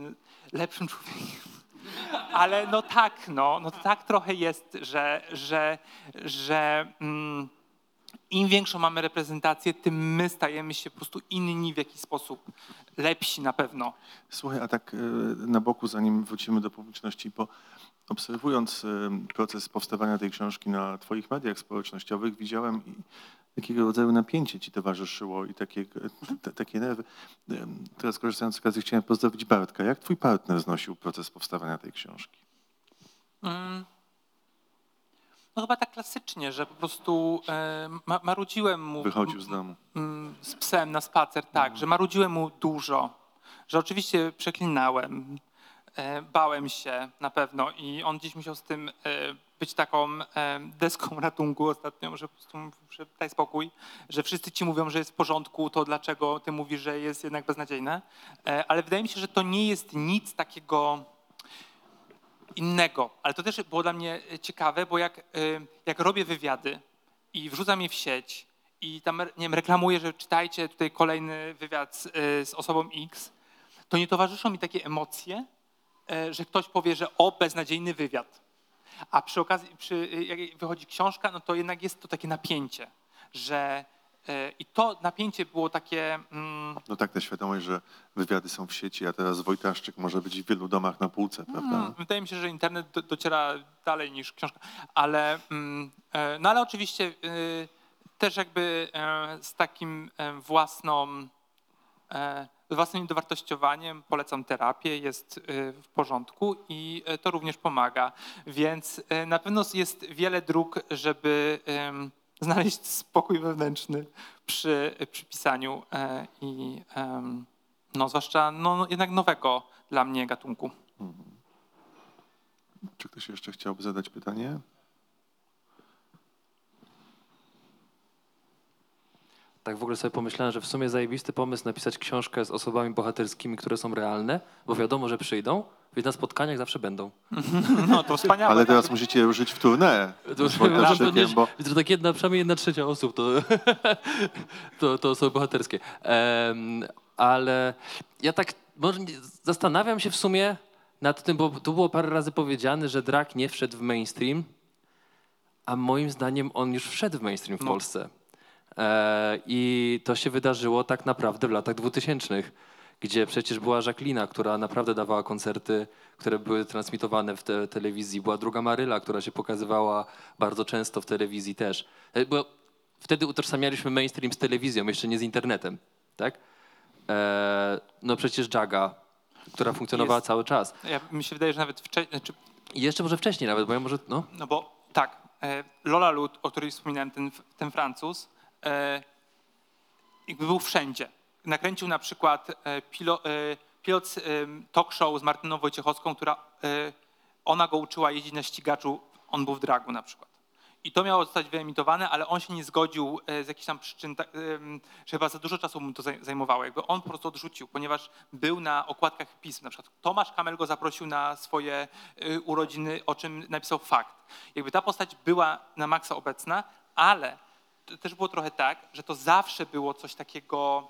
lepszym człowiekiem. Ale no tak, no, no tak trochę jest, że, że, że mm, im większą mamy reprezentację, tym my stajemy się po prostu inni w jakiś sposób, lepsi na pewno. Słuchaj, a tak e, na boku, zanim wrócimy do publiczności, bo obserwując e, proces powstawania tej książki na twoich mediach społecznościowych, widziałem jakiego rodzaju napięcie ci towarzyszyło i takie, te, takie nerwy. Teraz korzystając z okazji chciałem pozdrowić Bartka. Jak twój partner znosił proces powstawania tej książki? Mm. No chyba tak klasycznie, że po prostu e, ma, marudziłem mu. Wychodził z domu. mm, z psem na spacer, tak, że marudziłem mu dużo, że oczywiście przeklinałem, e, bałem się na pewno i on gdzieś musiał z tym e, być taką e, deską ratunku ostatnio, że po prostu że daj spokój, że wszyscy ci mówią, że jest w porządku, to dlaczego ty mówisz, że jest jednak beznadziejne, E, ale wydaje mi się, że to nie jest nic takiego innego, ale to też było dla mnie ciekawe, bo jak, y, jak robię wywiady i wrzucam je w sieć i tam nie wiem, reklamuję, że czytajcie tutaj kolejny wywiad z, y, z osobą X, to nie towarzyszą mi takie emocje, że ktoś powie, że o, beznadziejny wywiad. A przy okazji, przy, jak wychodzi książka, no to jednak jest to takie napięcie, że i to napięcie było takie... Mm, No tak, ta świadomość, że wywiady są w sieci, a teraz Wojtaszczyk może być w wielu domach na półce, prawda? Mm, wydaje mi się, że internet do, dociera dalej niż książka, ale, mm, e, no ale oczywiście y, też jakby e, z takim e, własną, e, własnym dowartościowaniem polecam terapię, jest y, w porządku i e, to również pomaga. Więc e, na pewno jest wiele dróg, żeby em, znaleźć spokój wewnętrzny przy, przy pisaniu e, i no, zwłaszcza no, jednak nowego dla mnie gatunku. Czy ktoś jeszcze chciałby zadać pytanie? Tak w ogóle sobie pomyślałem, że w sumie zajebisty pomysł napisać książkę z osobami bohaterskimi, które są realne, bo wiadomo, że przyjdą, więc na spotkaniach zawsze będą. No to wspaniałe. Ale teraz musicie ruszyć w tournée To, z bo to tak jedna, przynajmniej jedna trzecia osób to, to, to osoby bohaterskie. Em, ale ja tak może zastanawiam się w sumie nad tym, bo tu było parę razy powiedziane, że drag nie wszedł w mainstream, a moim zdaniem on już wszedł w mainstream w No. Polsce. E, I to się wydarzyło tak naprawdę w latach 2000, gdzie przecież była Jacqueline, która naprawdę dawała koncerty, które były transmitowane w te, telewizji. Była druga Maryla, która się pokazywała bardzo często w telewizji też. E, Bo wtedy utożsamialiśmy mainstream z telewizją, jeszcze nie z internetem, tak? E, no przecież Jaga, która funkcjonowała Jest. cały czas. Ja, mi się wydaje, że nawet wcześniej, znaczy, jeszcze może wcześniej nawet, bo ja może, no, no bo tak, Lola Lut, o której wspominałem, ten, ten Francuz, jakby był wszędzie. Nakręcił na przykład e, pilo, e, pilot e, talk show z Martyną Wojciechowską, która e, ona go uczyła jeździć na ścigaczu, on był w dragu na przykład. I to miało zostać wyemitowane, ale on się nie zgodził e, z jakichś tam przyczyn, tak, że chyba za dużo czasu mu to zaj- zajmowało. Jakby on po prostu odrzucił, ponieważ był na okładkach pism. Na przykład Tomasz Kamel go zaprosił na swoje urodziny, o czym napisał fakt. Jakby ta postać była na maksa obecna, ale też było trochę tak, że to zawsze było coś takiego.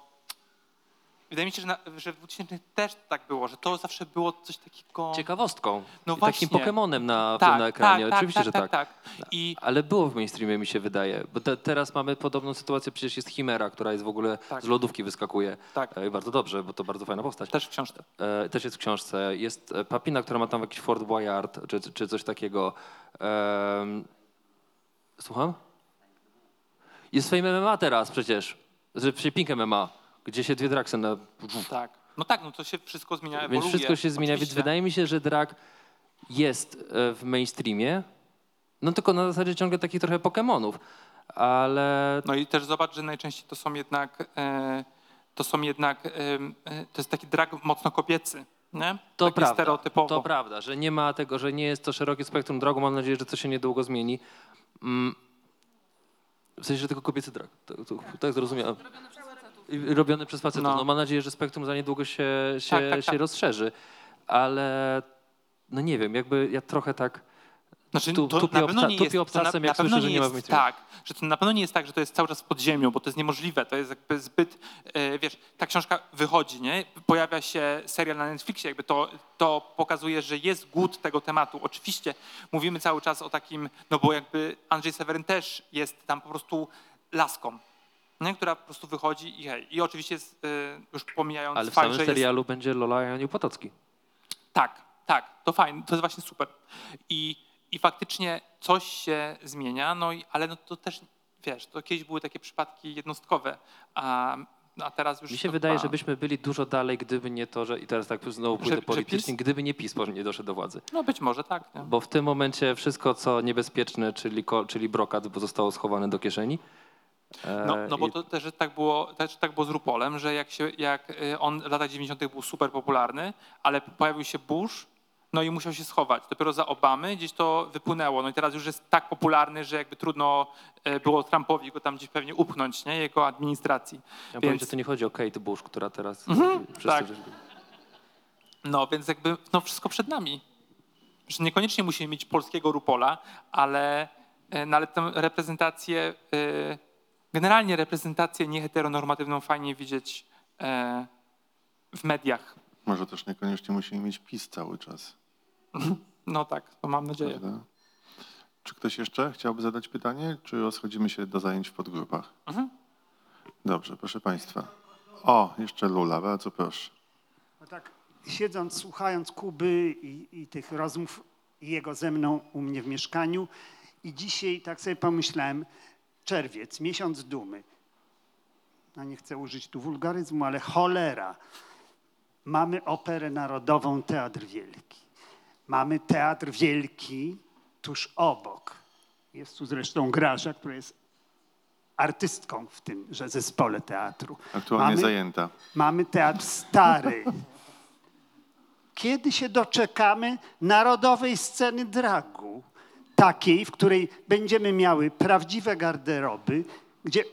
Wydaje mi się, że, na, że w 2000 też tak było, że to zawsze było coś takiego. ciekawostką. No właśnie. takim Pokemonem na, tak, na ekranie. tak, Oczywiście, tak, że tak, tak. tak. I Ale było w mainstreamie, mi się wydaje. Bo te, teraz mamy podobną sytuację, przecież jest Chimera, która jest w ogóle Tak. z lodówki wyskakuje. Tak. E, bardzo dobrze, bo to bardzo fajna postać. też w książce. E, też jest w książce. Jest e, Papina, która ma tam jakiś Fort Boyard, czy, czy coś takiego. Słucham? Jest Fame MMA teraz przecież. Że przy Pink MMA, gdzie się dwie draksy na... Tak. No tak, no to się wszystko zmienia, ewoluuje. Więc wszystko się zmienia, więc oczywiście. wydaje mi się, że drag jest e, w mainstreamie, no tylko na zasadzie ciągle takich trochę Pokemonów, ale No i też zobacz, że najczęściej to są jednak, e, to są jednak, e, e, to jest taki drag mocno kobiecy, nie? to taki prawda, stereotypowo. to prawda, że nie ma tego, że nie jest to szerokie spektrum dragu, mam nadzieję, że to się niedługo zmieni. Mm, w sensie, że tylko kobiecy drag, to, to, tak zrozumiałem. I Robiony przez facetów. No. No. mam nadzieję, że spektrum za niedługo się, się, Tak, tak, się tak. rozszerzy, ale no nie wiem, jakby ja trochę tak Znaczy, Tu- to tupię na pewno nie jest, na, na pewno nie jest tak, że to na pewno nie jest tak, że to jest cały czas pod ziemią, bo to jest niemożliwe. To jest jakby zbyt, e, wiesz, ta książka wychodzi, nie? Pojawia się serial na Netflixie, jakby to, to pokazuje, że jest głód tego tematu. Oczywiście mówimy cały czas o takim, no bo jakby Andrzej Seweryn też jest tam po prostu laską, nie? która po prostu wychodzi i hej. I oczywiście jest, e, już pomijając Ale w fakt, samym że jest serialu będzie Lola Janiu Potocki. tak, tak, to fajne, to jest właśnie super. I, i faktycznie coś się zmienia, no i, ale no to też, wiesz, to kiedyś były takie przypadki jednostkowe, a, a teraz już... Mi się wydaje, chyba- że byśmy byli dużo dalej, gdyby nie to, że i teraz tak znowu pójdę Że- że politycznie, PiS? gdyby nie PiS nie doszedł do władzy. No być może tak, nie? Bo w tym momencie wszystko, co niebezpieczne, czyli, czyli brokat, bo zostało schowane do kieszeni. E, No, no bo to też tak było, też tak było z Rupolem, że jak, się, jak y, on w latach 90. był super popularny, ale pojawił się Bush, no i musiał się schować. Dopiero za Obamy gdzieś to wypłynęło. No i teraz już jest tak popularny, że jakby trudno y, było Trumpowi go tam gdzieś pewnie upchnąć, nie? Jego administracji. Ja powiem, więc- że to nie chodzi o Kate Bush, która teraz... Mhm, tak. No więc jakby no wszystko przed nami. Że niekoniecznie musimy mieć polskiego Rupola, ale, e, no, ale tę reprezentację, e, generalnie reprezentację nieheteronormatywną fajnie widzieć e, w mediach. Może też niekoniecznie musimy mieć PiS cały czas. No tak, to mam nadzieję. Prawda? Czy ktoś jeszcze chciałby zadać pytanie, czy rozchodzimy się do zajęć w podgrupach? Mhm. Dobrze, proszę Państwa. O, jeszcze Lula, bardzo proszę. No tak, siedząc, słuchając Kuby i, i tych rozmów i jego ze mną u mnie w mieszkaniu i dzisiaj tak sobie pomyślałem, czerwiec, miesiąc dumy. No nie chcę użyć tu wulgaryzmu, ale cholera. Mamy operę narodową, Teatr Wielki. Mamy Teatr Wielki tuż obok. Jest tu zresztą Graża, która jest artystką w tymże zespole teatru. Aktualnie Mamy- zajęta. Mamy teatr stary. Kiedy się doczekamy narodowej sceny dragu? Takiej, w której będziemy miały prawdziwe garderoby, gdzie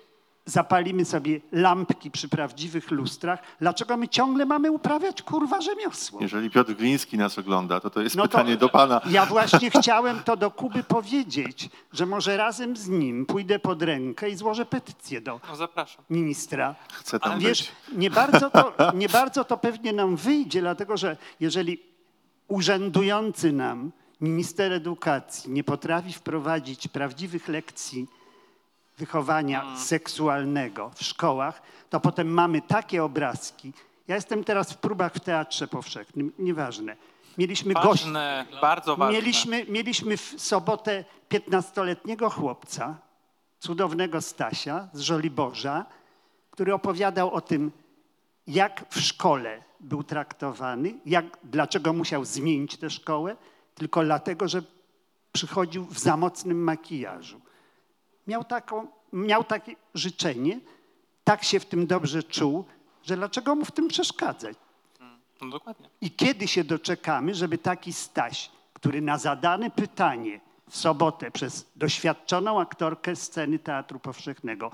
zapalimy sobie lampki przy prawdziwych lustrach. Dlaczego my ciągle mamy uprawiać kurwa rzemiosło? Jeżeli Piotr Gliński nas ogląda, to to jest No to- pytanie do Pana. Ja właśnie chciałem to do Kuby powiedzieć, że może razem z nim pójdę pod rękę i złożę petycję do No zapraszam. ministra. Chcę tam A być. wiesz, nie bardzo, to, nie bardzo to pewnie nam wyjdzie, dlatego że jeżeli urzędujący nam minister edukacji nie potrafi wprowadzić prawdziwych lekcji wychowania seksualnego w szkołach, to potem mamy takie obrazki, Ja jestem teraz w próbach w Teatrze Powszechnym, nieważne. Mieliśmy gości. Ważne, bardzo ważne. Mieliśmy, mieliśmy w sobotę 15-letniego chłopca, cudownego Stasia z Żoliborza, który opowiadał o tym, jak w szkole był traktowany, jak, dlaczego musiał zmienić tę szkołę, tylko dlatego, że przychodził w za mocnym makijażu. Miał, taką, miał takie życzenie, tak się w tym dobrze czuł, że dlaczego mu w tym przeszkadzać? No, dokładnie. I kiedy się doczekamy, żeby taki Staś, który na zadane pytanie w sobotę przez doświadczoną aktorkę sceny Teatru Powszechnego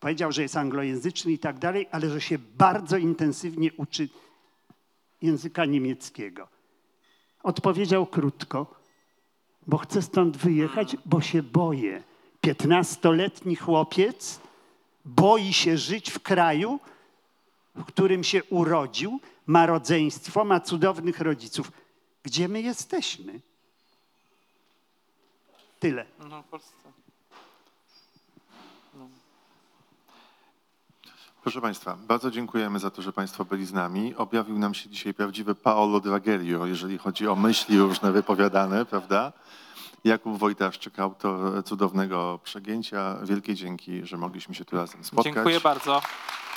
powiedział, że jest anglojęzyczny i tak dalej, ale że się bardzo intensywnie uczy języka niemieckiego. Odpowiedział krótko, bo chcę stąd wyjechać, bo się boję. Piętnastoletni chłopiec boi się żyć w kraju, w którym się urodził, ma rodzeństwo, ma cudownych rodziców. Gdzie my jesteśmy? Tyle. No, w Polsce. Proszę Państwa, bardzo dziękujemy za to, że Państwo byli z nami. Objawił nam się dzisiaj prawdziwy Paolo Dragerio, jeżeli chodzi o myśli różne wypowiadane, prawda? Jakub Wojtaszczyk, autor cudownego przegięcia. Wielkie dzięki, że mogliśmy się tu razem spotkać. Dziękuję bardzo.